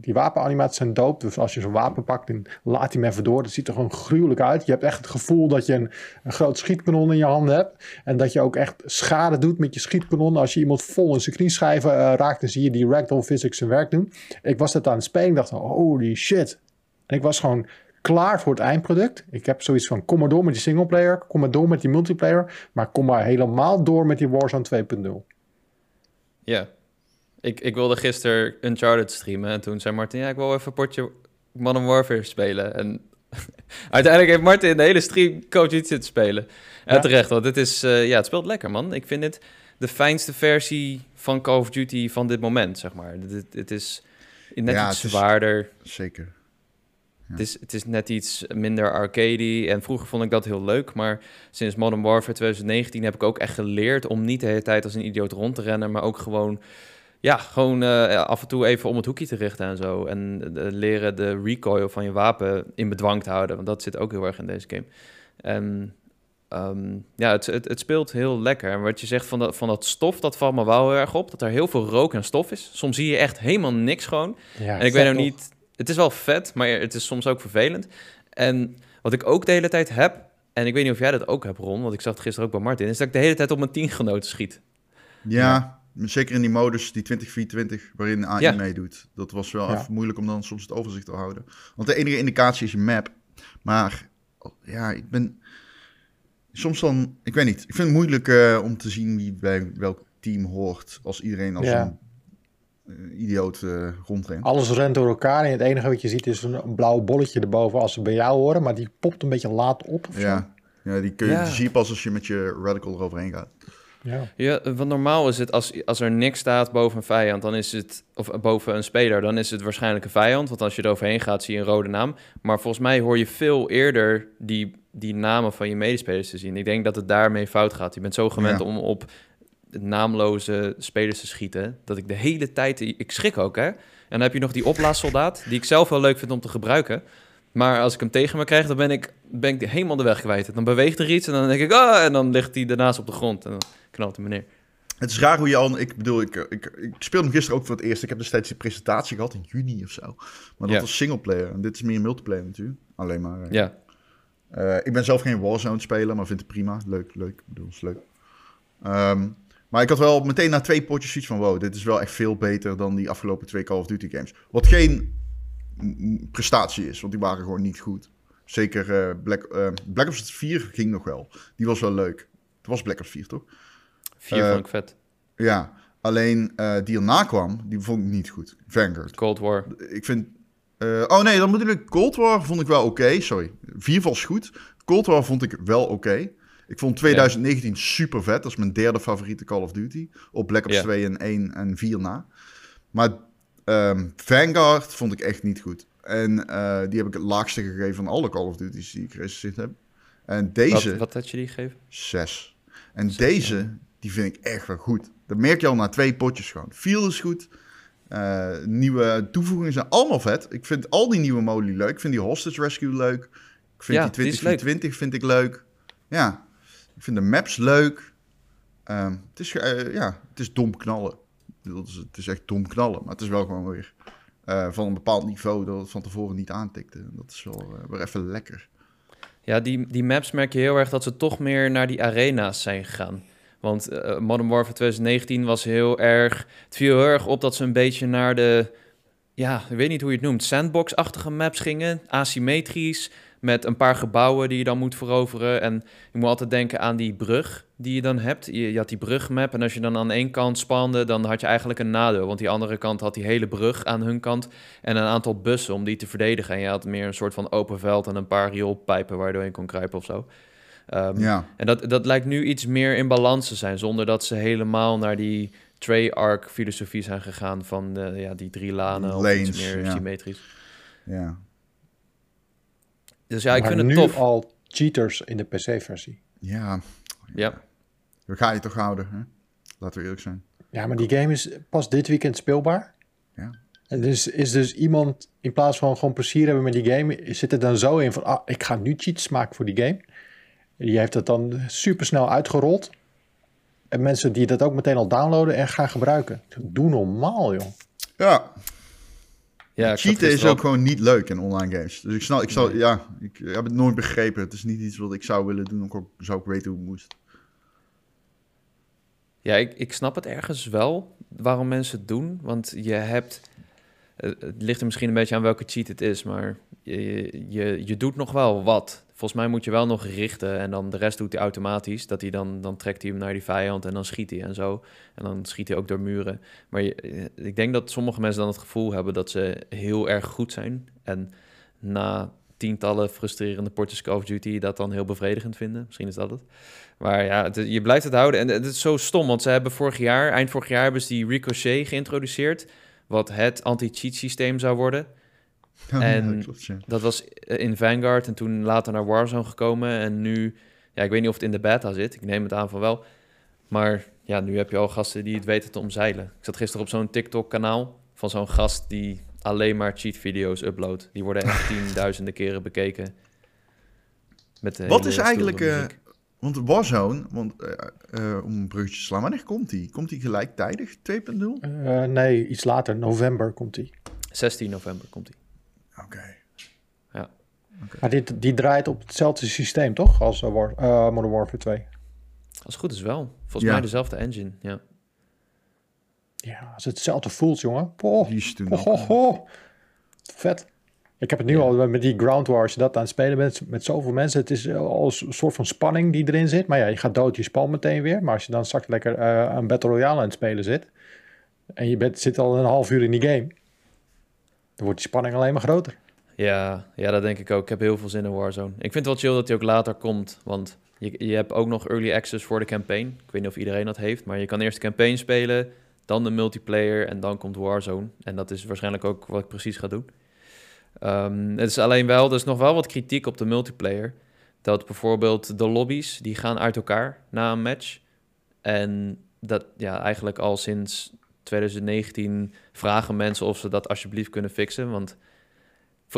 Speaker 1: die wapenanimaties zijn dope. Dus als je zo'n wapen pakt, dan laat hij hem even door. Dat ziet er gewoon gruwelijk uit. Je hebt echt het gevoel dat je een, een groot schietkanon in je handen hebt. En dat je ook echt schade doet met je schietkanon. Als je iemand vol in zijn knieschijven eh, raakt, dan zie je die ragdoll physics zijn werk doen. Ik was dat aan het spelen. Ik dacht, holy shit. En ik was gewoon klaar voor het eindproduct. Ik heb zoiets van, kom maar door met die singleplayer. Kom maar door met die multiplayer. Maar kom maar helemaal door met die Warzone 2.0.
Speaker 2: Ja. Ik, ik wilde gisteren Uncharted streamen en toen zei Martin, ja, ik wil even een potje Modern Warfare spelen. En uiteindelijk heeft Martin de hele stream Call of Duty zitten spelen. En
Speaker 1: Ja.
Speaker 2: terecht, want het is, eh, ja, het speelt lekker, man. Ik vind dit de fijnste versie van Call of Duty van dit moment, zeg maar. Het, het is net
Speaker 3: Ja,
Speaker 2: iets
Speaker 3: het is-
Speaker 2: zwaarder.
Speaker 3: Zeker.
Speaker 2: Het is, het is net iets minder arcade En vroeger vond ik dat heel leuk. Maar sinds Modern Warfare 2019 heb ik ook echt geleerd om niet de hele tijd als een idioot rond te rennen. Maar ook gewoon, ja, gewoon eh, af en toe even om het hoekje te richten en zo. En eh, leren de recoil van je wapen in bedwang te houden. Want dat zit ook heel erg in deze game. En ehm, ja, het, het, het speelt heel lekker. En wat je zegt van dat, van dat stof, dat valt me wel heel erg op. Dat er heel veel rook en stof is. Soms zie je echt helemaal niks gewoon.
Speaker 1: Ja,
Speaker 2: En ik weet nou niet, het is wel vet, maar het is soms ook vervelend. En wat ik ook de hele tijd heb, en ik weet niet of jij dat ook hebt, Ron, want ik zag het gisteren ook bij Martin, is dat ik de hele tijd op mijn teamgenoten schiet.
Speaker 3: Ja, zeker in die modus, die 2024, waarin AI
Speaker 2: Ja.
Speaker 3: meedoet. Dat was wel
Speaker 1: Ja.
Speaker 3: even moeilijk om dan soms het overzicht te houden. Want de enige indicatie is je map. Maar ja, ik ben soms dan, ik weet niet, ik vind het moeilijk eh, om te zien wie bij welk team hoort. Als iedereen als
Speaker 1: Ja.
Speaker 3: een eh, idioot eh rondrent.
Speaker 1: Alles rent door elkaar en het enige wat je ziet is een, een blauw bolletje erboven als ze bij jou horen. Maar die popt een beetje laat op of zo.
Speaker 3: Ja, ja, die, kun je,
Speaker 2: Ja.
Speaker 3: die zie je pas als je met je radical eroverheen gaat.
Speaker 1: Ja.
Speaker 2: Ja, want normaal is het, als, als er niks staat boven een vijand, dan is het, of boven een speler, dan is het waarschijnlijk een vijand. Want als je eroverheen gaat, zie je een rode naam. Maar volgens mij hoor je veel eerder die, die namen van je medespelers te zien. Ik denk dat het daarmee fout gaat. Je bent zo gewend
Speaker 3: Ja.
Speaker 2: om op naamloze spelers te schieten, dat ik de hele tijd, ik schrik ook hè. En dan heb je nog die opblaassoldaat, die ik zelf wel leuk vind om te gebruiken. Maar als ik hem tegen me krijg, dan ben ik, ben ik helemaal de weg kwijt. Dan beweegt er iets en dan denk ik, ah, en dan ligt hij daarnaast op de grond. En dan knalt hij me neer.
Speaker 3: Het is raar hoe je al... Ik bedoel, ik, ik, ik speelde hem gisteren ook voor het eerst. Ik heb destijds die presentatie gehad in juni of zo. Maar dat
Speaker 2: Ja.
Speaker 3: was singleplayer. En dit is meer multiplayer natuurlijk. Alleen maar... eh,
Speaker 2: Ja,
Speaker 3: eh, ik ben zelf geen Warzone speler, maar vind het prima. Leuk, leuk. Ik bedoel, is leuk. Ehm, maar ik had wel meteen na twee potjes zoiets van... Wow, dit is wel echt veel beter dan die afgelopen twee Call of Duty games. Wat geen prestatie is, want die waren gewoon niet goed. Zeker eh, Black, eh, Black Ops 4 ging nog wel. Die was wel leuk. Het was Black Ops 4, toch?
Speaker 2: vier
Speaker 3: Eh,
Speaker 2: vond ik vet.
Speaker 3: Ja, alleen eh, die erna kwam, die vond ik niet goed. Vanguard.
Speaker 2: Cold War.
Speaker 3: Ik vind... eh, oh nee, dan bedoel ik Cold War vond ik wel oké. Sorry, vier was goed. Cold War vond ik wel oké. Ik vond 2019 super vet. Dat is mijn derde favoriete Call of Duty. Op Black Ops
Speaker 2: Ja.
Speaker 3: 2 en 1 en 4 na. Maar ehm, Vanguard vond ik echt niet goed. En eh, die heb ik het laagste gegeven van alle Call of Duty's die ik gerecenseerd heb. En deze...
Speaker 2: Wat, wat had je die gegeven?
Speaker 3: Zes. En deze, die vind ik echt wel goed. Dat merk je al na twee potjes gewoon. Feel is goed. Eh, nieuwe toevoegingen zijn allemaal vet. Ik vind al die nieuwe modi leuk. Ik vind die Hostage Rescue leuk. Ik vind
Speaker 2: Ja,
Speaker 3: die
Speaker 2: die is leuk.
Speaker 3: 2020 vind ik leuk. Ja, ik vind de maps leuk. Ehm, het, is, eh, ja, het is dom knallen. Is, het is echt dom knallen. Maar het is wel gewoon weer eh, van een bepaald niveau dat het van tevoren niet aantikte. Dat is wel eh, weer even lekker.
Speaker 2: Ja, die, die maps merk je heel erg dat ze toch meer naar die arena's zijn gegaan. Want eh, Modern Warfare 2019 was heel erg... Het viel heel erg op dat ze een beetje naar de... Ja, ik weet niet hoe je het noemt. Sandbox-achtige maps gingen. Asymmetrisch. Met een paar gebouwen die je dan moet veroveren. En je moet altijd denken aan die brug die je dan hebt. Je, je had die brugmap. En als je dan aan één kant spande, dan had je eigenlijk een nadeel. Want die andere kant had die hele brug aan hun kant. En een aantal bussen om die te verdedigen. En je had meer een soort van open veld en een paar rioolpijpen waar je doorheen kon kruipen of zo. Ehm,
Speaker 3: Ja,
Speaker 2: En dat, dat lijkt nu iets meer in balans te zijn, zonder dat ze helemaal naar die Trey-arc filosofie zijn gegaan van eh, ja, die drie lanen of iets
Speaker 3: Lanes,
Speaker 2: meer
Speaker 3: ja.
Speaker 2: symmetrisch.
Speaker 3: ja.
Speaker 2: Dus ja, ik
Speaker 1: maar
Speaker 2: vind het
Speaker 1: nu
Speaker 2: tof.
Speaker 1: al cheaters in de PC-versie.
Speaker 3: Ja,
Speaker 2: Ja.
Speaker 3: We gaan je toch houden, hè? Laten we eerlijk zijn.
Speaker 1: Ja, maar die game is pas dit weekend speelbaar.
Speaker 3: Ja.
Speaker 1: En dus is dus iemand, in plaats van gewoon plezier hebben met die game, zit er dan zo in van, ah, ik ga nu cheats maken voor die game. Die heeft het dan super snel uitgerold. En mensen die dat ook meteen al downloaden en gaan gebruiken. Doe normaal, joh.
Speaker 3: Ja,
Speaker 2: Ja,
Speaker 3: cheaten is ook gewoon niet leuk in online games. Dus ik snap, ik zal, ja, ik heb het nooit begrepen. Het is niet iets wat ik zou willen doen, ook al zou ik weten hoe het moest.
Speaker 2: Ja, ik, ik snap het ergens wel waarom mensen het doen. Want je hebt. Het ligt er misschien een beetje aan welke cheat het is, maar je, je, je doet nog wel wat. Volgens mij moet je wel nog richten en dan de rest doet hij automatisch. Dat hij dan, dan trekt hij hem naar die vijand en dan schiet hij en zo. En dan schiet hij ook door muren. Maar je, ik denk dat sommige mensen dan het gevoel hebben dat ze heel erg goed zijn. En na tientallen frustrerende potjes Call of Duty dat dan heel bevredigend vinden. Misschien is dat het. Maar ja, het- je blijft het houden. En het is zo stom, want ze hebben vorig jaar, eind vorig jaar, hebben ze die Ricochet geïntroduceerd. Wat het anti-cheat systeem zou worden. En-
Speaker 3: Ja, klopt, ja.
Speaker 2: Dat was in Vanguard en toen later naar Warzone gekomen. En nu, ja, ik weet niet of het in de beta zit. Ik neem het aan van wel. Maar ja, nu heb je al gasten die het weten te omzeilen. Ik zat gisteren op zo'n TikTok-kanaal van zo'n gast die alleen maar cheat-video's uploadt. Die worden echt tienduizenden keren bekeken. Met de
Speaker 3: Wat is eigenlijk, eh,
Speaker 2: muziek.
Speaker 3: Want Warzone, want, eh, eh, om een bruggetje te slaan, wanneer komt die? Komt die gelijktijdig, 2.0?
Speaker 1: Eh, nee, iets later, november komt die.
Speaker 2: 16 november komt hij.
Speaker 3: Oké.
Speaker 1: Maar dit, die draait op hetzelfde systeem, toch? Als War, eh, Modern Warfare 2.
Speaker 2: Als het goed is wel. Volgens
Speaker 3: Ja.
Speaker 2: mij dezelfde engine, ja.
Speaker 1: Ja, als het hetzelfde voelt, jongen. Poh,
Speaker 3: Die is toen
Speaker 1: poh,
Speaker 3: ook,
Speaker 1: poh, poh. Vet. Ik heb het nu
Speaker 2: Ja.
Speaker 1: al met die Ground War, als je dat aan het spelen bent met zoveel mensen. Het is al een soort van spanning die erin zit. Maar ja, je gaat dood, je spant meteen weer. Maar als je dan straks lekker eh aan Battle Royale aan het spelen zit. En je bent, zit al een half uur in die game. Dan wordt die spanning alleen maar groter.
Speaker 2: Ja, ja, dat denk ik ook. Ik heb heel veel zin in Warzone. Ik vind het wel chill dat hij ook later komt, want je, je hebt ook nog early access voor de campaign. Ik weet niet of iedereen dat heeft, maar je kan eerst de campaign spelen, dan de multiplayer en dan komt Warzone. En dat is waarschijnlijk ook wat ik precies ga doen. Ehm, het is alleen wel, er is nog wel wat kritiek op de multiplayer. Dat bijvoorbeeld de lobby's, die gaan uit elkaar na een match. En dat ja, eigenlijk al sinds 2019 vragen mensen of ze dat alsjeblieft kunnen fixen. Want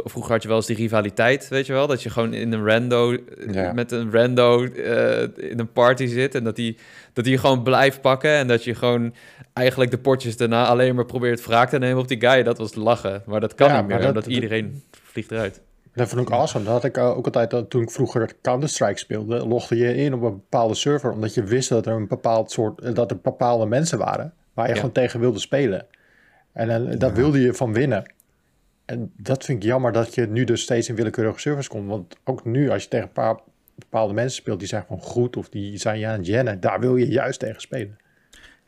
Speaker 2: vroeger had je wel eens die rivaliteit, weet je wel? Dat je gewoon in een rando, eh,
Speaker 1: Ja.
Speaker 2: met een rando eh, in een party zit. En dat die, dat die gewoon blijft pakken. En dat je gewoon eigenlijk de potjes daarna alleen maar probeert wraak te nemen op die guy. Dat was lachen. Maar dat kan
Speaker 1: Ja,
Speaker 2: niet meer,
Speaker 1: dat-
Speaker 2: omdat iedereen vliegt eruit.
Speaker 1: Dat vond ik awesome. Dat had ik ook altijd toen ik vroeger Counter-Strike speelde. Logde je in op een bepaalde server. Omdat je wist dat er een bepaald soort. dat er bepaalde mensen waren. Waar je
Speaker 2: Ja.
Speaker 1: gewoon tegen wilde spelen. En eh, daar wilde je van winnen. En dat vind ik jammer dat je nu dus steeds in willekeurige servers komt. Want ook nu, als je tegen een paar bepaalde mensen speelt. die zijn gewoon goed. of die zijn aan het jennen. daar wil je juist tegen spelen.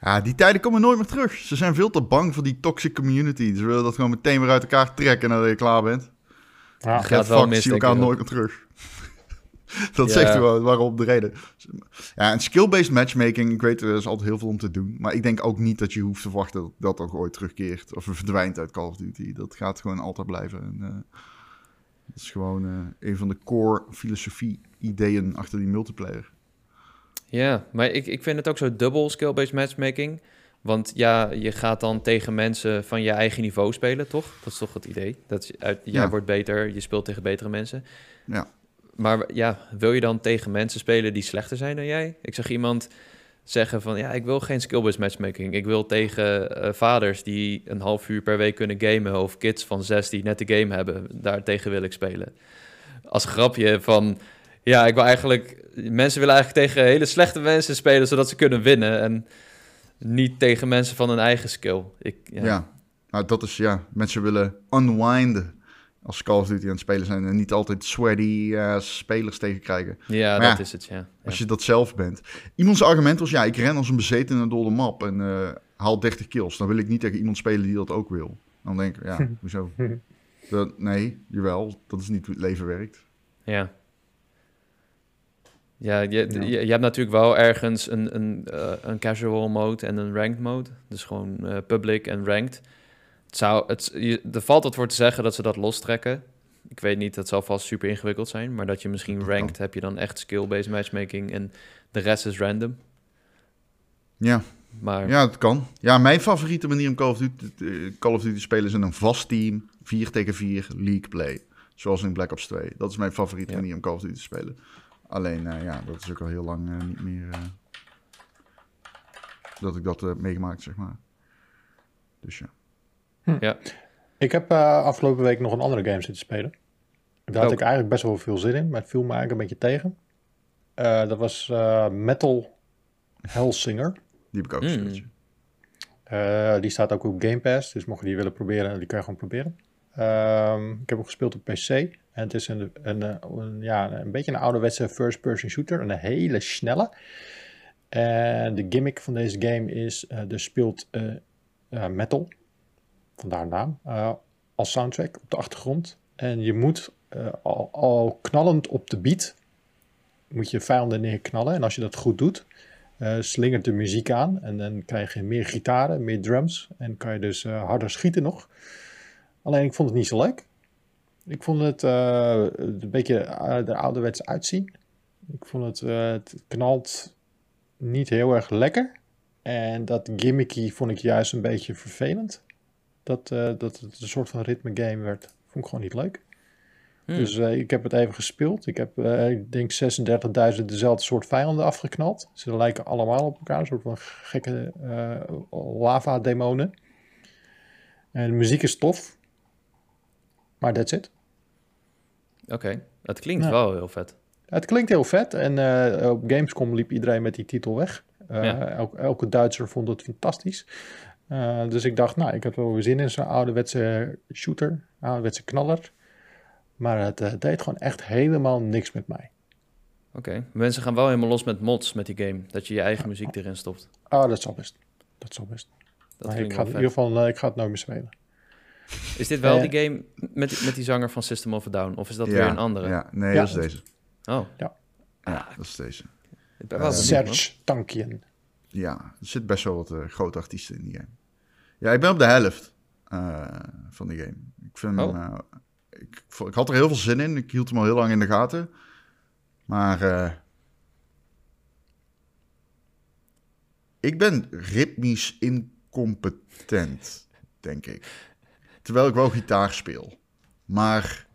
Speaker 3: Ja, die tijden komen nooit meer terug. Ze zijn veel te bang voor die toxic community. Ze willen dat gewoon meteen weer uit elkaar trekken nadat je klaar bent.
Speaker 1: Ja,
Speaker 2: Gaat wel mis,
Speaker 3: zie elkaar nooit meer terug. dat
Speaker 2: Ja.
Speaker 3: zegt gewoon waarom de reden. Ja, en skill-based matchmaking, ik weet, er is altijd heel veel om te doen. Maar ik denk ook niet dat je hoeft te verwachten dat dat ook ooit terugkeert. Of verdwijnt uit Call of Duty. Dat gaat gewoon altijd blijven. En, eh, dat is gewoon eh, een van de core filosofie-ideeën achter die multiplayer.
Speaker 2: Ja, maar ik, ik vind het ook zo dubbel skill-based matchmaking. Want ja, je gaat dan tegen mensen van je eigen niveau spelen, toch? Dat is toch het idee? Dat je uit, jij
Speaker 3: Ja.
Speaker 2: wordt beter, je speelt tegen betere mensen.
Speaker 3: Ja.
Speaker 2: Maar ja, wil je dan tegen mensen spelen die slechter zijn dan jij? Ik zag iemand zeggen van, ja, ik wil geen skill-based matchmaking. Ik wil tegen eh, vaders die een half uur per week kunnen gamen... of kids van zes die net de game hebben, daartegen wil ik spelen. Als grapje van, ja, ik wil eigenlijk... Mensen willen eigenlijk tegen hele slechte mensen spelen... zodat ze kunnen winnen en niet tegen mensen van hun eigen skill. Ik, ja.
Speaker 3: Nou, dat is, ja, mensen willen unwinden als Call of Duty aan het spelen zijn. En niet altijd sweaty eh, spelers tegenkrijgen.
Speaker 2: Ja,
Speaker 3: Maar
Speaker 2: dat
Speaker 3: ja,
Speaker 2: is het, ja.
Speaker 3: Als je dat zelf bent. Iemands argument was, ja, ik ren als een bezetene door de map en eh, haal 30 kills. Dan wil ik niet tegen iemand spelen die dat ook wil. Dan denk ik, ja, hoezo? Dat, nee, jawel, dat is niet hoe het leven werkt.
Speaker 2: Ja. Ja, je,
Speaker 3: Ja.
Speaker 2: Je, je hebt natuurlijk wel ergens een, een, eh, een casual mode en een ranked mode. Dus gewoon public en ranked. Het zou, het, je, er valt wat voor te zeggen dat ze dat lostrekken. Ik weet niet, dat zal vast super ingewikkeld zijn. Maar dat je misschien ranked, heb je dan echt skill-based matchmaking. En de rest is random.
Speaker 3: Ja,
Speaker 2: Maar
Speaker 3: ja, dat kan. Ja, mijn favoriete manier om Call of Duty, eh, Call of Duty te spelen is in een vast team. 4 tegen 4, league play. Zoals in Black Ops 2. Dat is mijn favoriete
Speaker 2: Ja.
Speaker 3: manier om Call of Duty te spelen. Alleen, eh, ja, dat is ook al heel lang eh, niet meer... dat ik dat heb meegemaakt, zeg maar. Dus ja.
Speaker 1: Ik heb eh, afgelopen week nog een andere game zitten spelen. Daar had
Speaker 2: Ook.
Speaker 1: ik eigenlijk best wel veel zin in, maar het viel me eigenlijk een beetje tegen. Eh, dat was eh, Metal Hellsinger.
Speaker 3: Die heb ik ook
Speaker 2: Mm.
Speaker 3: gespeeld.
Speaker 1: Eh, die staat ook op Game Pass, dus mocht je die willen proberen, die kan je gewoon proberen. Ehm, ik heb hem gespeeld op PC. En het is een, een, een, ja, een beetje een ouderwetse first-person shooter. Een hele snelle. En de gimmick van deze game is, eh er speelt eh, eh, metal, vandaar de naam, eh, als soundtrack op de achtergrond. En je moet eh, al, al knallend op de beat, moet je vijanden neerknallen. En als je dat goed doet, eh, slingert de muziek aan. En dan krijg je meer gitaren, meer drums. En kan je dus harder schieten nog. Alleen ik vond het niet zo leuk. Ik vond het een beetje er ouderwets uitzien. Ik vond het, het knalt niet heel erg lekker. En dat gimmicky vond ik juist een beetje vervelend. Dat, eh, dat het een soort van ritme game werd. Vond ik gewoon niet leuk.
Speaker 2: Hmm.
Speaker 1: Dus eh, ik heb het even gespeeld. Ik heb, eh, ik denk, 36.000 dezelfde soort vijanden afgeknald. Ze lijken allemaal op elkaar. Een soort van gekke lava-demonen. En de muziek is tof. Maar that's it.
Speaker 2: Oké, dat klinkt wel heel vet.
Speaker 1: Het klinkt heel vet. En op Gamescom liep iedereen met die titel weg.
Speaker 2: Ja.
Speaker 1: elke Duitser vond het fantastisch. Eh, dus ik dacht, nou, ik heb wel weer zin in zo'n ouderwetse shooter. Ouderwetse knaller. Maar het eh, deed gewoon echt helemaal niks met mij.
Speaker 2: Oké, mensen gaan wel helemaal los met mods met die game. Dat je je eigen muziek erin stopt.
Speaker 1: Oh, dat zal best. Dat zal best.
Speaker 2: Dat
Speaker 1: maar ik ga, in ieder geval, eh, ik ga het nooit meer spelen.
Speaker 2: Is dit wel die game met, met die zanger van System of a Down? Of is dat
Speaker 3: ja,
Speaker 2: weer een andere?
Speaker 3: Ja, nee,
Speaker 1: Ja.
Speaker 3: dat is deze.
Speaker 2: Oh,
Speaker 3: Ja, dat is deze.
Speaker 2: ik ben wel.
Speaker 1: Serge Tankian.
Speaker 3: Ja, er zit best wel wat eh, grote artiesten in die game. Ja, ik ben op de helft eh, van die game. Ik vind
Speaker 2: Oh.
Speaker 3: eh, ik, ik had er heel veel zin in. Ik hield hem al heel lang in de gaten. Maar ik ben ritmisch incompetent, denk ik. Terwijl ik wel gitaar speel. Maar,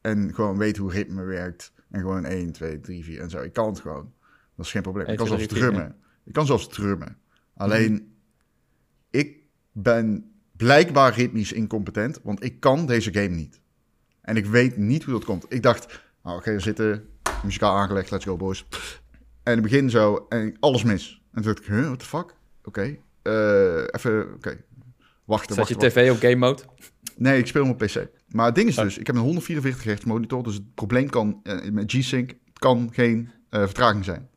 Speaker 3: en gewoon weet hoe ritme werkt. En gewoon 1, 2, 3, 4 en zo. Ik kan het gewoon. Dat is geen probleem. Ik
Speaker 2: 1,
Speaker 3: kan
Speaker 2: 2,
Speaker 3: zelfs
Speaker 2: 3, 4,
Speaker 3: drummen. Ik kan zelfs drummen. Alleen, ik ben blijkbaar ritmisch incompetent, want ik kan deze game niet. En ik weet niet hoe dat komt. Ik dacht, nou, oké, zitten, muzikaal aangelegd, let's go boys. En in het begin zo, en alles mis. En toen dacht ik, huh, what the fuck? Oké, eh, even, oké. Wachten,
Speaker 2: Zet
Speaker 3: wachten,
Speaker 2: je tv op game mode?
Speaker 3: Nee, ik speel op PC. Maar het ding is
Speaker 2: Oh.
Speaker 3: dus, ik heb een 144 hertz monitor, dus het probleem kan eh, met G-Sync kan geen eh, vertraging zijn.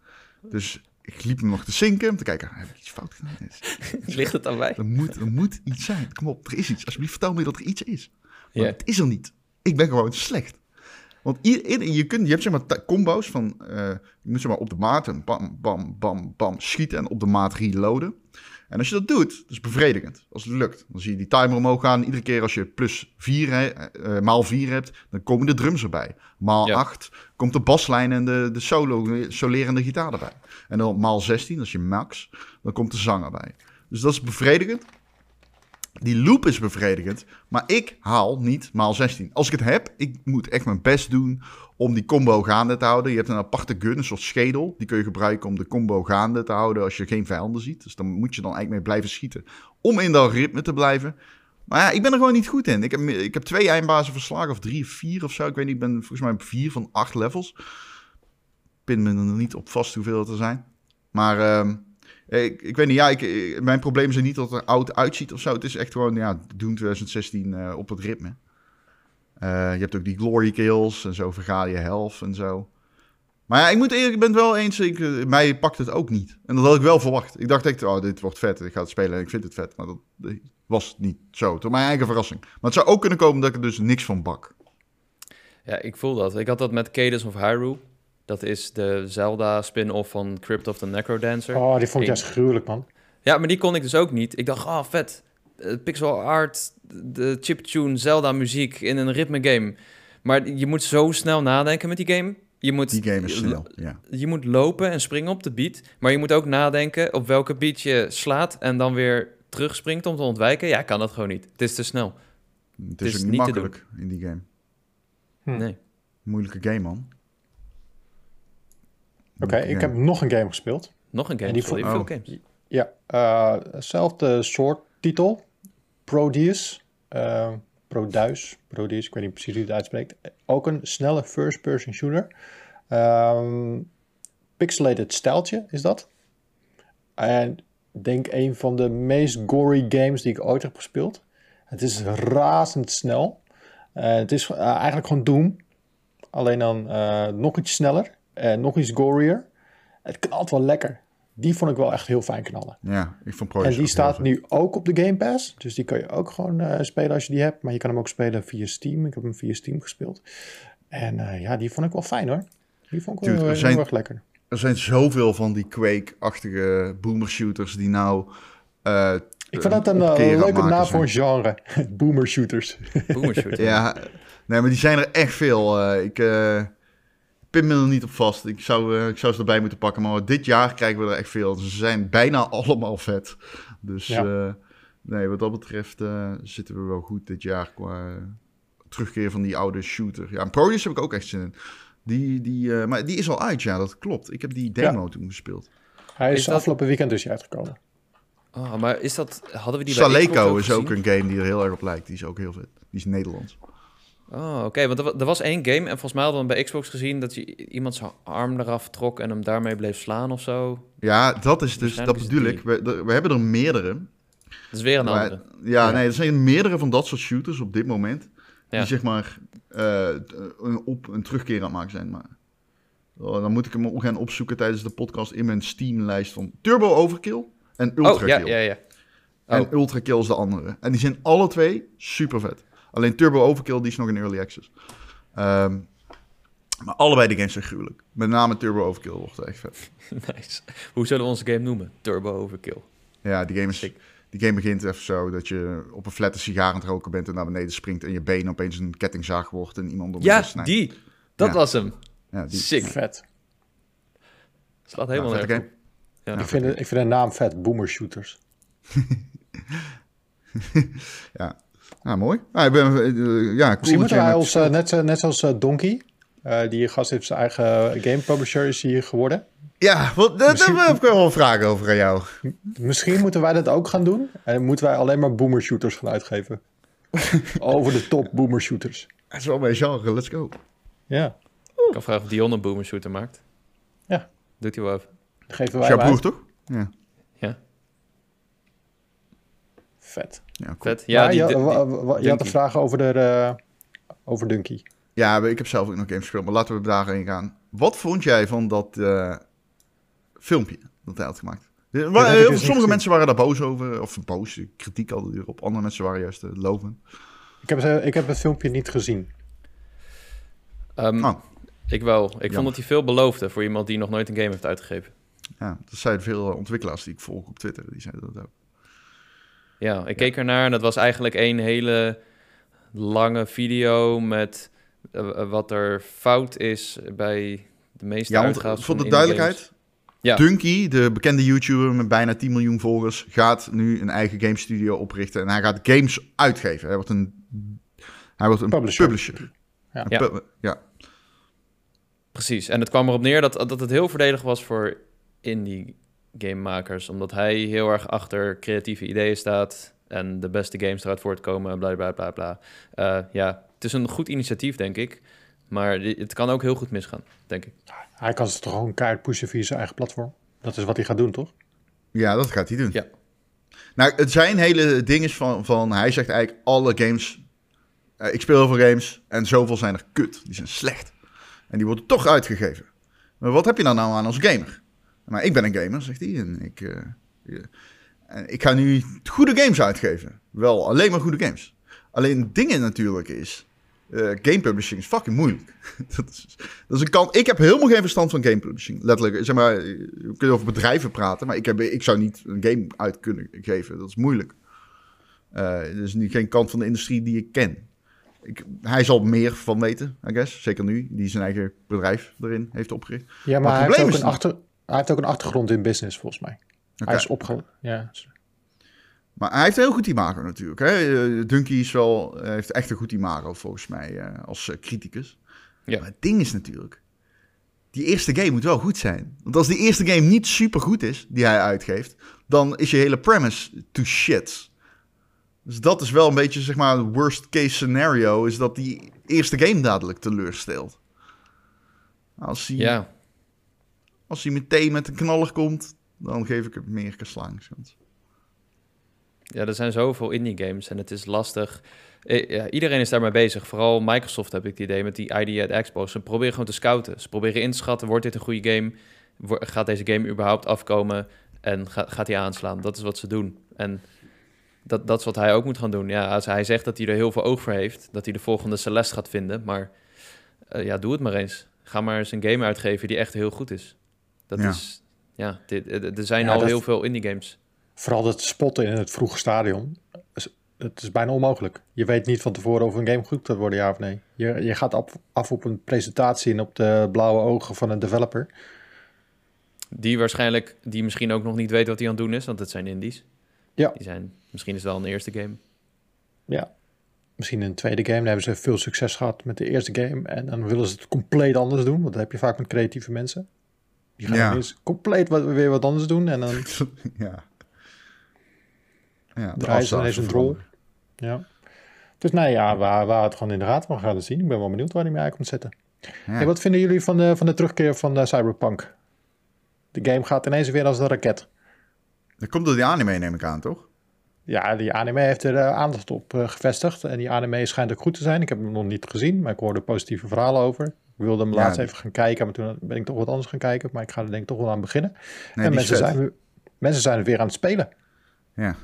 Speaker 3: Dus ik liep hem nog te zinken om te kijken, heb ik iets fout gedaan? Is-
Speaker 2: Ligt het aan mij?
Speaker 3: Er moet, er moet iets zijn. Kom op, er is iets. Alsjeblieft, vertel me dat er iets is. Maar het is er niet. Ik ben gewoon slecht. Want in- je, kunt, je hebt zeg maar combo's van... eh, je moet zeg maar op de maat en bam, bam, bam, bam schieten en op de maat reloaden. En als je dat doet, dat is bevredigend. Als het lukt. Dan zie je die timer omhoog gaan. Iedere keer als je plus 4, eh, maal 4 hebt, dan komen de drums erbij. Maal
Speaker 2: Ja.
Speaker 3: 8 komt de baslijn en de, de solo, solerende gitaar erbij. En dan maal 16, als je max, dan komt de zang erbij. Dus dat is bevredigend. Die loop is bevredigend, maar ik haal niet maal 16. Als ik het heb, ik moet echt mijn best doen om die combo gaande te houden. Je hebt een aparte gun, een soort schedel. Die kun je gebruiken om de combo gaande te houden als je geen vijanden ziet. Dus dan moet je dan eigenlijk mee blijven schieten om in dat ritme te blijven. Maar ja, ik ben er gewoon niet goed in. Ik heb, ik heb twee eindbazen verslagen, of drie of vier of zo. Ik weet niet, ik ben volgens mij op vier van acht levels. Pin me er niet op vast hoeveel het er zijn. Maar ehm, ik, ik weet niet, ja, ik, mijn probleem is niet dat het er oud uitziet of zo. Het is echt gewoon, ja, Doom 2016 eh, op het ritme. Eh, je hebt ook die glory kills en zo verga je health en zo. Maar ja, ik moet eerlijk, ik ben het wel eens, ik, eh, mij pakt het ook niet. En dat had ik wel verwacht. Ik dacht echt, oh, dit wordt vet, ik ga het spelen en ik vind het vet. Maar dat was niet zo, tot mijn eigen verrassing. Maar het zou ook kunnen komen dat ik er dus niks van bak.
Speaker 2: Ja, ik voel dat. Ik had dat met Cadence of Hyrule. Dat is de Zelda spin-off van Crypt of the Necrodancer.
Speaker 1: Oh, die vond ik juist gruwelijk, man.
Speaker 2: Ja, maar die kon ik dus ook niet. Ik dacht, oh, vet. Eh, pixel art, de chiptune, Zelda muziek in een ritme game. Maar je moet zo snel nadenken met die game. Je moet,
Speaker 3: Die game is snel, ja.
Speaker 2: Je moet lopen en springen op de beat. Maar je moet ook nadenken op welke beat je slaat en dan weer terugspringt om te ontwijken. Ja, ik kan dat gewoon niet. Het is te snel.
Speaker 3: Het
Speaker 2: is
Speaker 3: is ook niet makkelijk in die game.
Speaker 1: Hm.
Speaker 2: Nee.
Speaker 3: Moeilijke game, man.
Speaker 1: Oké, ik heb nog een game gespeeld.
Speaker 2: Nog een game.
Speaker 1: En die
Speaker 3: vond-
Speaker 2: veel
Speaker 3: oh.
Speaker 2: games.
Speaker 1: Ja, eh, zelfde soort titel. Prodeus. eh Prodeus. Prodeus, ik weet niet precies hoe je het uitspreekt. Ook een snelle first-person shooter. Ehm, pixelated stijltje is dat. En ik denk een van de meest gory games die ik ooit heb gespeeld. Het is razendsnel. Eh het is eigenlijk gewoon Doom. Alleen dan eh, nog iets sneller. En nog iets gorier. Het knalt wel lekker. Die vond ik wel echt heel fijn knallen.
Speaker 3: Ja, ik vond Pro
Speaker 1: En die staat nu ook op de Game Pass. Dus die kan je ook gewoon eh, spelen als je die hebt. Maar je kan hem ook spelen via Steam. Ik heb hem via Steam gespeeld. En eh, ja, die vond ik wel fijn hoor. Die vond ik wel
Speaker 3: Dude,
Speaker 1: heel,
Speaker 3: zijn-
Speaker 1: erg lekker.
Speaker 3: Er zijn zoveel van die Quake-achtige boomer shooters die nou... eh,
Speaker 1: Ik vind dat een eh, leuke naam voor een genre. Boomer shooters.
Speaker 2: Boomer shooter.
Speaker 3: Ja, nee, maar die zijn er echt veel. Eh, ik eh, pin me er niet op vast. Ik zou, eh, ik zou ze erbij moeten pakken. Maar dit jaar krijgen we er echt veel. Ze zijn bijna allemaal vet. Dus
Speaker 1: Ja.
Speaker 3: eh, nee, wat dat betreft eh, zitten we wel goed dit jaar qua terugkeer van die oude shooter. Ja, en Proteus heb ik ook echt zin in. Die, die, eh, maar die is al uit, ja, dat klopt. Ik heb die demo toen gespeeld.
Speaker 1: Hij is,
Speaker 2: Is dat-
Speaker 1: afgelopen weekend dus uitgekomen.
Speaker 2: Oh, maar is dat... Hadden we die bij
Speaker 3: Saleco is ook een game die er heel erg op lijkt. Die is ook heel vet. Die is Nederlands.
Speaker 2: Oh, oké. Want er, wa- er was één game en volgens mij hadden we bij Xbox gezien... dat je iemand zijn arm eraf trok en hem daarmee bleef slaan of zo.
Speaker 3: Ja, dat is dus, dat bedoel ik. We, we hebben er meerdere.
Speaker 2: Dat is weer een
Speaker 3: Maar-
Speaker 2: andere.
Speaker 3: ja,
Speaker 1: Ja.
Speaker 3: nee, er zijn meerdere van dat soort shooters op dit moment.
Speaker 2: Ja.
Speaker 3: Die zeg maar eh, een op een terugkeer aan het maken zijn. Maar oh, dan moet ik hem gaan opzoeken tijdens de podcast in mijn Steam-lijst van Turbo Overkill en Ultra
Speaker 2: Oh, ja,
Speaker 3: Kill.
Speaker 2: ja, ja.
Speaker 3: En
Speaker 2: Oh.
Speaker 3: Ultra Kill is de andere. En die zijn alle twee super vet. Alleen Turbo Overkill die is nog in early access. Ehm, maar allebei de games zijn gruwelijk. Met name Turbo Overkill wordt echt vet.
Speaker 2: nice. Hoe zullen we onze game noemen? Turbo Overkill.
Speaker 3: Ja, die game, is,
Speaker 2: Sick.
Speaker 3: die game begint even zo dat je op een flatte sigaar aan het roken bent en naar beneden springt en je been opeens een kettingzaag wordt en iemand om
Speaker 2: Ja,
Speaker 3: snijdt.
Speaker 2: die. Dat
Speaker 3: Ja.
Speaker 2: was hem.
Speaker 3: Ja, die.
Speaker 2: Sick.
Speaker 1: Vet.
Speaker 2: Slaat helemaal
Speaker 3: Ja,
Speaker 2: nergens op. Ja.
Speaker 1: ik, vind, het- ik vind de naam vet. Boomer shooters.
Speaker 3: Ja, mooi. Ah, ik ben, eh, ja, cool
Speaker 1: Misschien moeten wij
Speaker 3: met-
Speaker 1: ons, eh, net, zo- net zoals eh, Donkey. eh, die gast heeft zijn eigen game publisher is hier geworden.
Speaker 3: Ja, wat, daar heb ik wel een vraag over aan jou.
Speaker 1: Misschien moeten wij dat ook gaan doen. En moeten wij alleen maar boomer shooters gaan uitgeven. Over de top boomer shooters.
Speaker 3: Dat is wel mijn genre, let's go.
Speaker 1: Ja,
Speaker 2: Ik kan vragen of Dion een Boomer Shooter maakt.
Speaker 1: Ja.
Speaker 2: Doet hij wel even.
Speaker 1: dat geven
Speaker 3: Is
Speaker 1: wij
Speaker 3: jouw
Speaker 1: hem
Speaker 3: broer toch? Ja,
Speaker 1: Vet.
Speaker 3: ja cool.
Speaker 2: Vet. Ja, die,
Speaker 1: je,
Speaker 2: die-
Speaker 1: had een vraag over, de, eh, over Dunky.
Speaker 3: Ja, ik heb zelf ook nog games gespeeld, maar laten we daarheen gaan. Wat vond jij van dat eh, filmpje dat hij had gemaakt? Heel-
Speaker 1: dus
Speaker 3: sommige mensen waren daar boos over, of boos, kritiek hadden die erop. Andere mensen waren juist uh, lovend.
Speaker 1: Ik heb, het- ik heb het filmpje niet gezien.
Speaker 2: Ehm,
Speaker 3: Oh.
Speaker 2: Ik wel. Ik vond dat hij veel beloofde voor iemand die nog nooit een game heeft uitgegeven.
Speaker 3: Ja, dat zeiden veel ontwikkelaars die ik volg op Twitter, die zeiden dat ook.
Speaker 2: Ja, ik keek ernaar en dat was eigenlijk één hele lange video met eh, wat er fout is bij de meeste
Speaker 3: Ja, want voor de duidelijkheid,
Speaker 2: games. Ja.
Speaker 3: Dunky, de bekende YouTuber met bijna 10 miljoen volgers, gaat nu een eigen game studio oprichten en hij gaat games uitgeven. Hij wordt een, hij wordt een
Speaker 1: Publisher.
Speaker 3: publisher.
Speaker 1: Ja.
Speaker 3: Een
Speaker 2: ja. Precies. En het kwam erop neer dat, dat het heel voordelig was voor indie gamemakers. Omdat hij heel erg achter creatieve ideeën staat. En de beste games eruit voortkomen. Bla bla bla bla. Eh, ja, het is een goed initiatief, denk ik. Maar het kan ook heel goed misgaan, denk ik.
Speaker 1: Hij kan ze toch gewoon kaart pushen via zijn eigen platform. Dat is wat hij gaat doen, toch?
Speaker 3: Ja, dat gaat hij doen.
Speaker 2: Ja.
Speaker 3: Nou, het zijn hele dingen van, van... Hij zegt eigenlijk alle games... eh, ik speel heel veel games en zoveel zijn er kut. Die zijn slecht. En die worden toch uitgegeven. Maar wat heb je dan nou aan als gamer? Maar ik ben een gamer, zegt hij. En ik, eh, ik ga nu goede games uitgeven. Wel, alleen maar goede games. Alleen het ding natuurlijk is... eh, game publishing is fucking moeilijk. dat, is, dat is een kant. Ik heb helemaal geen verstand van game publishing. Letterlijk, zeg maar, we kunnen over bedrijven praten, maar ik, heb, ik zou niet een game uit kunnen geven. Dat is moeilijk. Eh, dat is niet geen kant van de industrie die ik ken. ik, hij zal meer van weten, I guess. Zeker nu, die zijn eigen bedrijf erin heeft opgericht.
Speaker 1: Ja, maar,
Speaker 3: Maar
Speaker 1: hij,
Speaker 3: het
Speaker 1: heeft ook een achter, hij heeft ook een achtergrond in business, volgens mij. Hij is opge... Ja.
Speaker 3: Maar hij heeft een heel goed imago natuurlijk. Hè? Eh, Dunky is wel, eh, heeft echt een goed imago volgens mij eh, als eh, criticus.
Speaker 2: Ja.
Speaker 3: Maar het ding is natuurlijk, die eerste game moet wel goed zijn. Want als die eerste game niet super goed is, die hij uitgeeft, dan is je hele premise to shit. Dus dat is wel een beetje, zeg maar, het worst case scenario, is dat die eerste game dadelijk teleurstelt. Als hij,
Speaker 2: Ja,
Speaker 3: als hij meteen met een knaller komt, dan geef ik het meer slaangskans.
Speaker 2: Ja, er zijn zoveel indie games en het is lastig. Eh, Ja, iedereen is daarmee bezig. Vooral Microsoft heb ik het idee met die ID Expo. Ze proberen gewoon te scouten. Ze proberen in te schatten, wordt dit een goede game? Gaat deze game überhaupt afkomen? En ga- gaat hij aanslaan? Dat is wat ze doen. En dat, dat is wat hij ook moet gaan doen. Ja, als hij zegt dat hij er heel veel oog voor heeft, dat hij de volgende Celeste gaat vinden. Maar eh, ja, doe het maar eens. Ga maar eens een game uitgeven die echt heel goed is. Dat
Speaker 3: Ja.
Speaker 2: is, ja, dit, eh, er zijn
Speaker 1: Ja,
Speaker 2: al heel veel indie games.
Speaker 1: Vooral dat spotten in het vroege stadion. Het is bijna onmogelijk. Je weet niet van tevoren of een game goed gaat worden, ja of nee. Je, je gaat af, af op een presentatie en op de blauwe ogen van een developer.
Speaker 2: Die waarschijnlijk, die misschien ook nog niet weet wat hij aan het doen is, want het zijn indies.
Speaker 1: Ja.
Speaker 2: Die zijn, misschien is het wel een eerste game.
Speaker 1: Ja. Misschien een tweede game. Dan hebben ze veel succes gehad met de eerste game. En dan willen ze het compleet anders doen. Want dat heb je vaak met creatieve mensen. Die gaan
Speaker 3: Ja.
Speaker 1: ineens compleet wat, weer wat anders doen. En dan
Speaker 3: ja. Ja, de
Speaker 1: draaien ze
Speaker 3: afstand
Speaker 1: ineens een
Speaker 3: is
Speaker 1: drol.
Speaker 3: veranderd.
Speaker 1: Ja. Dus nou ja, waar, waar het gewoon in de gaten. We gaan zien. Ik ben wel benieuwd waar hij mee uit komt zetten.
Speaker 3: Ja.
Speaker 1: Hey, wat vinden jullie van de, van de terugkeer van de Cyberpunk? De game gaat ineens weer als een raket.
Speaker 3: Dat komt door die anime, neem ik aan, toch?
Speaker 1: Ja, die anime heeft er eh, aandacht op eh, gevestigd. En die anime schijnt ook goed te zijn. Ik heb hem nog niet gezien, maar ik hoorde positieve verhalen over. Ik wilde hem
Speaker 3: Ja,
Speaker 1: laatst even gaan kijken, maar toen ben ik toch wat anders gaan kijken. Maar ik ga er denk ik toch wel aan beginnen.
Speaker 3: Nee,
Speaker 1: en mensen zijn, weer- mensen zijn het weer aan het spelen.
Speaker 3: Ja.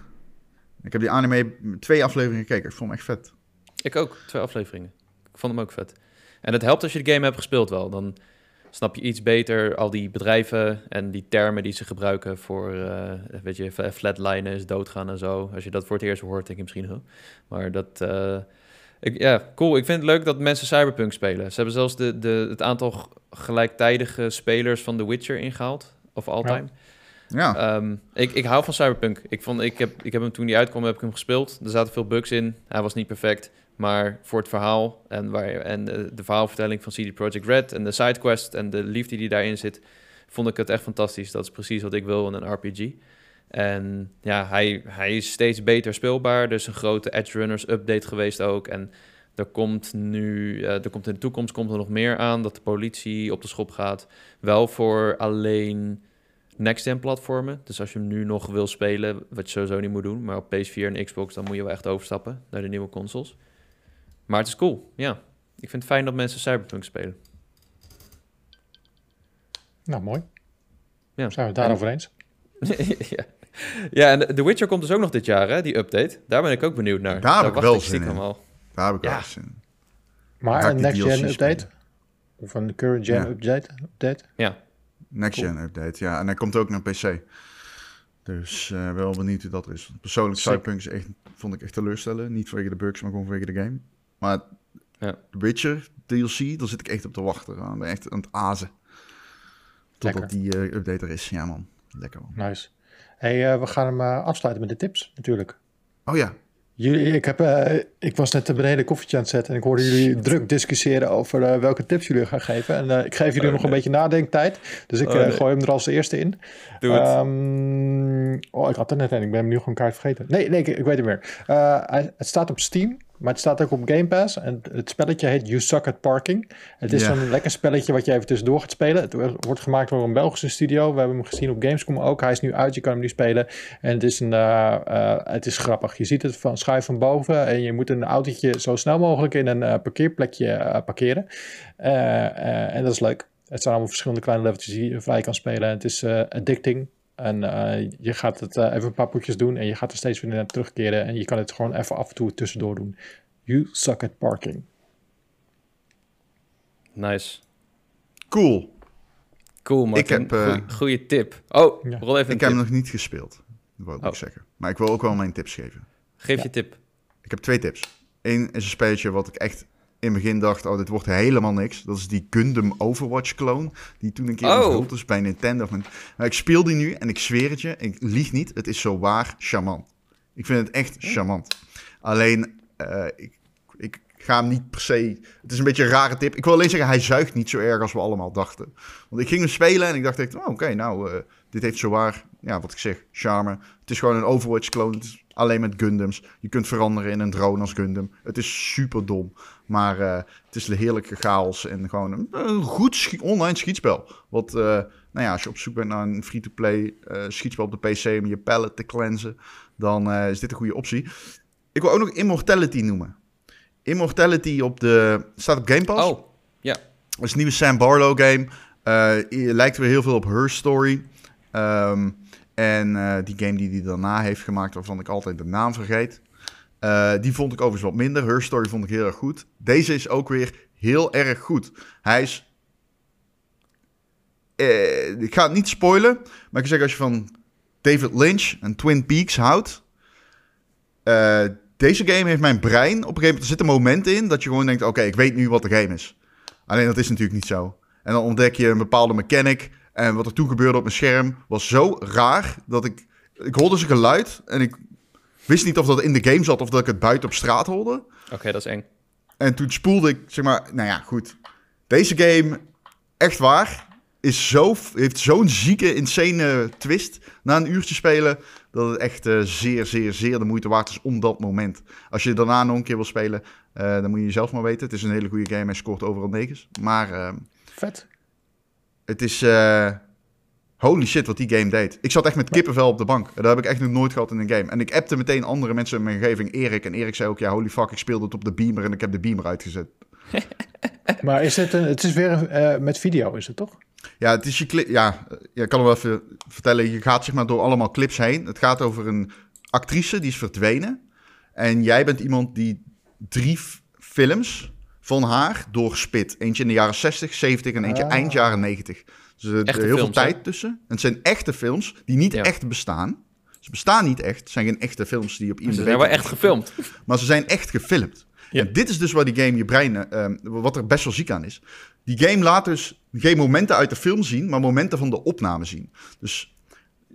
Speaker 3: Ik heb die anime twee afleveringen gekeken. Ik vond hem echt vet.
Speaker 2: Ik ook, twee afleveringen. Ik vond hem ook vet. En het helpt als je de game hebt gespeeld wel. Dan snap je iets beter al die bedrijven en die termen die ze gebruiken voor, eh, weet je, f- flatlinen is doodgaan en zo. Als je dat voor het eerst hoort, denk je misschien, huh? Maar dat, eh, ik, ja, cool. Ik vind het leuk dat mensen Cyberpunk spelen. Ze hebben zelfs de, de, het aantal gelijktijdige spelers van The Witcher ingehaald, of all
Speaker 1: Ja.
Speaker 2: time.
Speaker 3: Ja.
Speaker 2: Ehm, ik, ik hou van Cyberpunk. Ik, vond, ik, heb, ik heb hem toen die uitkwam, heb ik hem gespeeld. Er zaten veel bugs in. Hij was niet perfect. Maar voor het verhaal en, waar, en de, de verhaalvertelling van CD Projekt Red en de sidequest en de liefde die daarin zit, vond ik het echt fantastisch. Dat is precies wat ik wil in een RPG. En ja, hij, hij is steeds beter speelbaar. Dus een grote Edge Runners update geweest ook. En er komt nu, eh, er komt in de toekomst komt er nog meer aan dat de politie op de schop gaat. Wel voor alleen next-gen platformen. Dus als je hem nu nog wil spelen, wat je sowieso niet moet doen, maar op PS4 en Xbox, dan moet je wel echt overstappen naar de nieuwe consoles. Maar het is cool, ja. Ik vind het fijn dat mensen Cyberpunk spelen.
Speaker 1: Nou, mooi.
Speaker 2: Ja.
Speaker 1: Zijn we het daarover eens?
Speaker 2: ja. ja, en The Witcher komt dus ook nog dit jaar, hè, die update. Daar ben ik ook benieuwd naar.
Speaker 3: Daar heb ik wel zin
Speaker 2: stiekem
Speaker 3: in.
Speaker 2: al.
Speaker 3: Daar heb ik wel zin in.
Speaker 1: Maar een next-gen update? Of een current-gen
Speaker 3: Ja.
Speaker 1: update? update?
Speaker 2: Ja,
Speaker 3: Next gen update, ja. En hij komt ook naar PC. Dus eh, wel benieuwd hoe dat is. Persoonlijk. Cyberpunk is echt, vond ik echt teleurstellen. Niet vanwege de bugs, maar gewoon vanwege de game. Maar
Speaker 2: Ja.
Speaker 3: The Witcher DLC, daar zit ik echt op te wachten. Ik ben echt aan het azen. Totdat
Speaker 1: Lekker.
Speaker 3: die eh, update er is. Ja man, lekker man.
Speaker 1: Nice. Hey, eh, we gaan hem eh, afsluiten met de tips, natuurlijk.
Speaker 3: Oh ja,
Speaker 1: Jullie, ik, heb, eh, ik was net beneden een koffietje aan het zetten en ik hoorde jullie druk discussiëren over welke tips jullie gaan geven. En ik geef jullie
Speaker 2: Oh,
Speaker 1: nog een beetje nadenktijd, dus ik
Speaker 2: Oh, nee.
Speaker 1: gooi hem er als eerste in.
Speaker 2: doe het.
Speaker 1: Ehm, oh, ik had er net een, ik ben hem nu gewoon kaart vergeten. Nee, nee, ik, ik weet het meer. Het staat op Steam, maar het staat ook op Game Pass. En het spelletje heet You Suck at Parking. Het is zo'n lekker spelletje wat je even tussendoor gaat spelen. Het wordt gemaakt door een Belgische studio. We hebben hem gezien op Gamescom ook. Hij is nu uit, je kan hem nu spelen. En het is, een, eh, eh, het is grappig. Je ziet het van schuif van boven. En je moet een autootje zo snel mogelijk in een eh, parkeerplekje parkeren. En dat is leuk. Het zijn allemaal verschillende kleine leveltjes die je vrij kan spelen. Het is addicting. En eh, je gaat het eh, even een paar poetjes doen. En je gaat er steeds weer naar terugkeren. En je kan het gewoon even af en toe tussendoor doen. You suck at parking.
Speaker 2: Nice.
Speaker 3: cool.
Speaker 2: Cool, man.
Speaker 3: Ik heb, eh,
Speaker 2: Goeie tip. Oh,
Speaker 1: Ja.
Speaker 2: rol even
Speaker 3: Ik heb hem nog niet gespeeld. Dat wil ik
Speaker 2: Oh.
Speaker 3: zeggen. Maar ik wil ook wel mijn tips geven.
Speaker 2: Geef
Speaker 1: Ja.
Speaker 2: je tip.
Speaker 3: Ik heb twee tips. Eén is een spelletje wat ik echt in het begin dacht, oh, dit wordt helemaal niks. Dat is die Gundam Overwatch clone, die toen een keer
Speaker 2: Oh.
Speaker 3: onthuld is bij Nintendo. Maar ik speel die nu en ik zweer het je, ik lieg niet, het is zo waar charmant. Ik vind het echt charmant. Alleen, eh, ik, ik ga hem niet per se... Het is een beetje een rare tip. Ik wil alleen zeggen, hij zuigt niet zo erg als we allemaal dachten. Want ik ging hem spelen en ik dacht echt, oh, oké, nou, eh, dit heeft zo waar, ja, wat ik zeg, charme. Het is gewoon een Overwatch clone, het is alleen met Gundams. Je kunt veranderen in een drone als Gundam. Het is super dom, maar eh, het is een heerlijke chaos en gewoon een, een goed schi- online schietspel. Wat, eh, nou ja, als je op zoek bent naar een free-to-play eh, schietspel op de PC om je pallet te cleansen, dan is dit een goede optie. Ik wil ook nog Immortality noemen. Immortality op de, staat op Game Pass.
Speaker 2: Oh, ja.
Speaker 3: Dat is een nieuwe Sam Barlow game. Lijkt weer heel veel op Her Story. Ehm, en eh, die game die hij daarna heeft gemaakt, waarvan ik altijd de naam vergeet. eh, die vond ik overigens wat minder. Her Story vond ik heel erg goed. Deze is ook weer heel erg goed. Hij is... eh, ik ga het niet spoilen, maar ik zeggen als je van David Lynch en Twin Peaks houdt... deze game heeft mijn brein... Op een gegeven moment er zit een moment in dat je gewoon denkt... Oké, ik weet nu wat de game is. Alleen dat is natuurlijk niet zo. En dan ontdek je een bepaalde mechanic. En wat er toen gebeurde op mijn scherm was zo raar dat ik. Ik hoorde zijn geluid en ik wist niet of dat in de game zat of dat ik het buiten op straat hoorde.
Speaker 2: Oké, dat is eng.
Speaker 3: En toen spoelde ik, zeg maar, nou ja, goed. Deze game, echt waar, is zo, heeft zo'n zieke, insane twist na een uurtje spelen. Dat het echt eh, zeer, zeer, zeer de moeite waard is om dat moment. Als je daarna nog een keer wil spelen, eh, dan moet je zelf maar weten. Het is een hele goede game, hij scoort overal negens. Maar eh,
Speaker 1: Vet.
Speaker 3: Het is. eh, holy shit, wat die game deed. Ik zat echt met kippenvel op de bank. Dat heb ik echt nog nooit gehad in een game. En ik appte meteen andere mensen in mijn omgeving, Erik. En Erik zei ook: Ja, holy fuck, ik speelde het op de beamer en ik heb de beamer uitgezet.
Speaker 1: Maar is het, een, het is weer eh, met video, is het toch?
Speaker 3: Ja, het is je clip. Ja, eh, ja, ik kan hem wel even vertellen. Je gaat zeg maar door allemaal clips heen. Het gaat over een actrice die is verdwenen. En jij bent iemand die drie films van haar doorspit. Eentje in de jaren 60, 70 en eentje
Speaker 1: Ah.
Speaker 3: eind jaren 90. Dus er
Speaker 2: Echte
Speaker 3: heel veel
Speaker 2: films,
Speaker 3: tijd tussen. En het zijn echte films die niet
Speaker 2: Ja.
Speaker 3: echt bestaan. Ze bestaan niet echt. Het zijn geen echte films die op
Speaker 2: Ze
Speaker 3: IMDb
Speaker 2: zijn wel echt gefilmd.
Speaker 3: maar ze zijn echt gefilmd.
Speaker 2: Ja.
Speaker 3: En dit is dus waar die game je brein, eh, ehm, wat er best wel ziek aan is. Die game laat dus geen momenten uit de film zien, maar momenten van de opname zien. Dus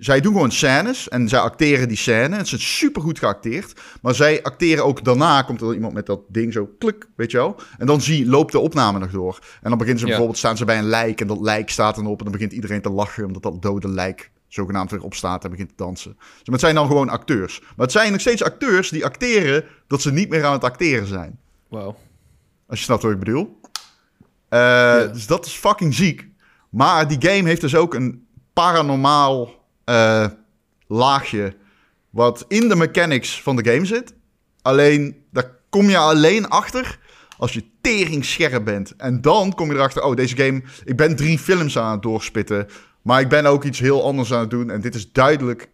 Speaker 3: zij doen gewoon scènes en zij acteren die scène. Het is super goed geacteerd. Maar zij acteren ook daarna, komt er iemand met dat ding zo klik, weet je wel. En dan zie, loopt de opname nog door. En dan beginnen ze
Speaker 2: Ja.
Speaker 3: bijvoorbeeld, staan ze bij een lijk en dat lijk staat dan op. En dan begint iedereen te lachen omdat dat dode lijk zogenaamd weer opstaat en begint te dansen. Dus, maar het zijn dan gewoon acteurs. Maar het zijn nog steeds acteurs die acteren dat ze niet meer aan het acteren zijn.
Speaker 2: Wow.
Speaker 3: Als je snapt wat ik bedoel. Eh, Dus dat is fucking ziek. Maar die game heeft dus ook een paranormaal eh, laagje. Wat in de mechanics van de game zit. Alleen, daar kom je alleen achter als je tering scherp bent. En dan kom je erachter, oh, deze game... Ik ben drie films aan het doorspitten. Maar ik ben ook iets heel anders aan het doen. En dit is duidelijk...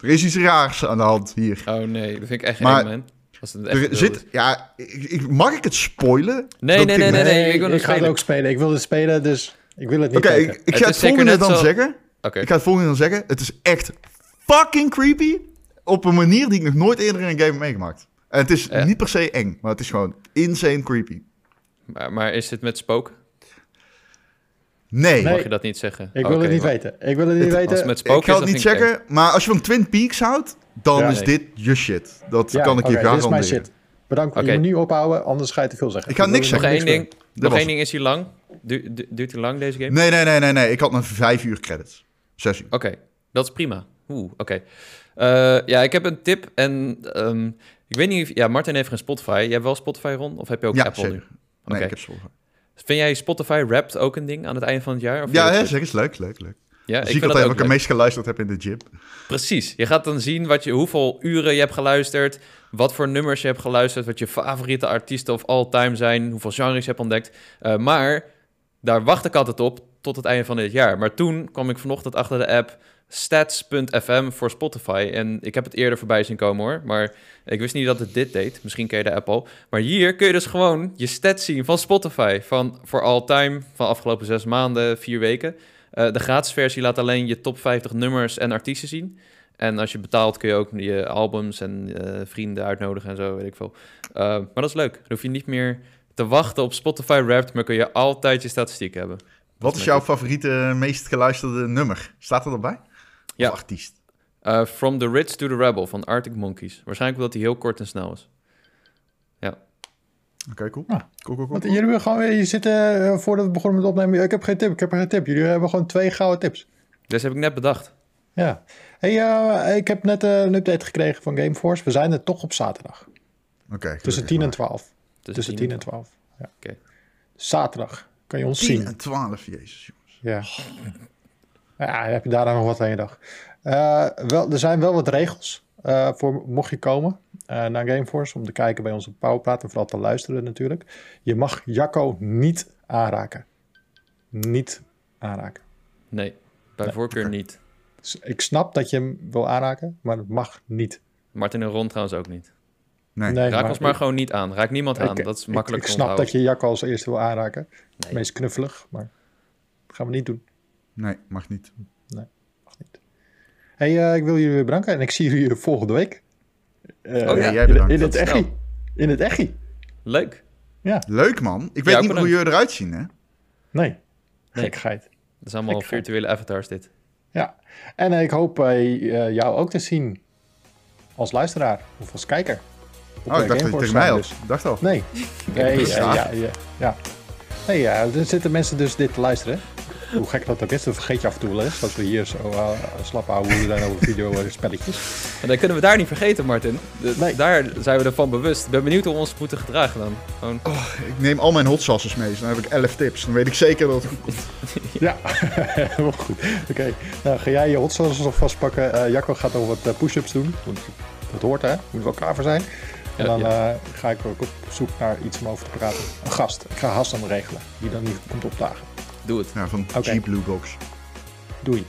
Speaker 3: Er is iets raars aan de hand hier.
Speaker 2: Oh nee, dat vind ik echt
Speaker 3: Maar-
Speaker 2: eng, man. Als het echt
Speaker 3: Er zit... Ja, ik, ik- mag ik het spoilen?
Speaker 2: Nee, nee, nee, nee, nee. ik wil het
Speaker 1: ga het
Speaker 2: spelen.
Speaker 1: ook spelen. Ik wil het spelen, dus ik wil het niet
Speaker 3: Oké,
Speaker 1: kijken.
Speaker 3: ik, ga het
Speaker 2: zeker
Speaker 3: volgende
Speaker 2: net
Speaker 3: dan
Speaker 2: zo-
Speaker 3: zeggen.
Speaker 2: Oké.
Speaker 3: Ik ga het volgende dan zeggen. Het is echt fucking creepy. Op een manier die ik nog nooit eerder in een game heb meegemaakt. En het is
Speaker 2: Ja.
Speaker 3: niet per se eng, maar het is gewoon insane creepy.
Speaker 2: Maar, maar is het met spook?
Speaker 3: Nee,
Speaker 1: Nee.
Speaker 2: Mag je dat niet zeggen?
Speaker 1: Ik wil het niet
Speaker 2: maar-
Speaker 1: weten. Ik wil het niet weten.
Speaker 2: het met spook
Speaker 3: ik ga het niet zeggen. Maar als je van Twin Peaks houdt, dan
Speaker 1: Ja,
Speaker 3: is
Speaker 2: nee.
Speaker 3: dit je shit. Dat
Speaker 1: Ja,
Speaker 3: kan ik je
Speaker 1: oké, dit is
Speaker 3: garanderen.
Speaker 1: mijn shit. Bedankt.
Speaker 2: Oké.
Speaker 1: Je moet nu ophouden, anders ga je te veel zeggen.
Speaker 3: Ik ga niks
Speaker 1: er
Speaker 2: Nog één ding. Nog één ding. Is hij lang? Du- du- duurt hij lang, deze game?
Speaker 3: Nee, nee, nee, nee, nee. Ik had nog vijf uur credits. Zes uur.
Speaker 2: Oké, dat is prima. Oeh, oké. Eh, ja, ik heb een tip en ehm, ik weet niet of... Ja, Martin heeft geen Spotify. Jij hebt wel Spotify, Ron? Of heb je ook
Speaker 3: Ja,
Speaker 2: Apple
Speaker 3: zeker.
Speaker 2: nu?
Speaker 3: Nee, ik heb Spotify.
Speaker 2: Vind jij Spotify Wrapped ook een ding aan het einde van het jaar? Of
Speaker 3: Ja, hè, zeg eens. Leuk, leuk, leuk.
Speaker 2: Ja,
Speaker 3: Zie
Speaker 2: ik
Speaker 3: ik
Speaker 2: vind dat
Speaker 3: altijd wat ik het meest geluisterd heb in de gym.
Speaker 2: Precies. Je gaat dan zien wat je, hoeveel uren je hebt geluisterd, wat voor nummers je hebt geluisterd, wat je favoriete artiesten of all time zijn, hoeveel genres je hebt ontdekt. Eh, maar daar wacht ik altijd op tot het einde van dit jaar. Maar toen kwam ik vanochtend achter de app stats.fm voor Spotify. En ik heb het eerder voorbij zien komen hoor. Maar ik wist niet dat het dit deed. Misschien ken je de app al. Maar hier kun je dus gewoon je stats zien van Spotify. Van voor all time, van afgelopen zes maanden, vier weken. Eh, de gratis versie laat alleen je top 50 nummers en artiesten zien. En als je betaalt kun je ook je albums en eh, vrienden uitnodigen en zo, weet ik veel. Uh, maar dat is leuk. Dan hoef je niet meer te wachten op Spotify Wrapped, maar kun je altijd je statistiek hebben.
Speaker 3: Wat is jouw favoriete, meest geluisterde nummer? Staat er erbij?
Speaker 2: Ja.
Speaker 3: Of artiest?
Speaker 2: Uh, From the Ritz to the Rebel van Arctic Monkeys. Waarschijnlijk omdat hij heel kort en snel is. Ja.
Speaker 3: Oké, cool.
Speaker 1: Ah.
Speaker 3: cool. Cool, cool,
Speaker 1: Want
Speaker 3: cool.
Speaker 1: jullie hebben gewoon, je zit eh, voordat we begonnen met opnemen. Ik heb geen tip, ik heb geen tip. Jullie hebben gewoon twee gouden tips.
Speaker 2: Dus heb ik net bedacht.
Speaker 1: Ja. Hey, eh, ik heb net eh, een update gekregen van Gameforce. We zijn er toch op zaterdag.
Speaker 3: Oké,
Speaker 1: Tussen
Speaker 3: gelukkig
Speaker 1: 10 en
Speaker 3: maar.
Speaker 1: 12. Tussen 10 en 12. Ja.
Speaker 2: Oké.
Speaker 1: Zaterdag kan je ons
Speaker 3: 10
Speaker 1: zien.
Speaker 3: en 12, jezus jongens.
Speaker 1: Ja. Ja, heb je daarna nog wat aan je dag. Eh, wel, er zijn wel wat regels eh, voor mocht je komen eh, naar Gameforce om te kijken bij onze Powerpraat en vooral te luisteren natuurlijk. Je mag Jacco niet aanraken. Niet aanraken.
Speaker 2: Nee, bij
Speaker 1: Nee,
Speaker 2: voorkeur niet.
Speaker 1: Ik snap dat je hem wil aanraken, maar het mag niet.
Speaker 2: Martin en Ron trouwens ook niet.
Speaker 3: Nee.
Speaker 1: Nee,
Speaker 2: Raak ons maar gewoon niet aan. Raak niemand aan.
Speaker 1: ik-
Speaker 2: dat is
Speaker 1: ik-
Speaker 2: makkelijk
Speaker 1: Ik,
Speaker 2: te
Speaker 1: snap dat je Jacco als eerste wil aanraken.
Speaker 2: Nee.
Speaker 1: Meest knuffelig, maar dat gaan we niet doen.
Speaker 3: nee, mag niet.
Speaker 1: Mag niet. Hey, eh, ik wil jullie weer bedanken en ik zie jullie volgende week. Eh,
Speaker 2: Oh ja,
Speaker 3: jij
Speaker 1: in,
Speaker 3: bedankt.
Speaker 1: in het echi. In het echi.
Speaker 2: Leuk.
Speaker 1: Ja,
Speaker 3: Leuk man. Ik weet
Speaker 2: Ja,
Speaker 3: niet hoe je eruit zien, hè?
Speaker 1: nee.
Speaker 2: Nee.
Speaker 1: Gekkigheid.
Speaker 2: Dat is allemaal
Speaker 1: Ik
Speaker 2: virtuele avatars dit.
Speaker 1: Ja, en eh, ik hoop jou ook te zien als luisteraar of als kijker. Op
Speaker 3: Oh, ik dacht dat je tegen mij
Speaker 1: zijn dus.
Speaker 3: Ik dacht al.
Speaker 1: Nee. Nee, ja, ja, ja. Nee, ja, er zitten mensen dus dit te luisteren. Hoe gek dat ook is, dat vergeet je af en toe wel eens. Dat we hier zo uh, slap houden hoe we dan over video eh, spelletjes.
Speaker 2: En dan kunnen we daar niet vergeten, Martin. De-
Speaker 1: Nee.
Speaker 2: Daar zijn we ervan bewust. Ik ben benieuwd hoe we ons moeten gedragen dan. Gewoon,
Speaker 3: Ik neem al mijn hot sauces mee, dus dan heb ik 11 tips. Dan weet ik zeker dat het goed komt.
Speaker 1: Ja, helemaal goed. Oké, nou ga jij je hot sauce nog vastpakken. Eh Jacco gaat nog wat push-ups doen. Want dat hoort hè, moet wel klaar voor zijn. En dan
Speaker 2: ja.
Speaker 1: eh, ga ik ook op zoek naar iets om over te praten. Een gast. Ik ga Hassan regelen, die dan niet komt opdagen.
Speaker 2: Doe het.
Speaker 3: Ja, van
Speaker 1: Oké.
Speaker 3: Cheap Blue Box.
Speaker 1: Doei.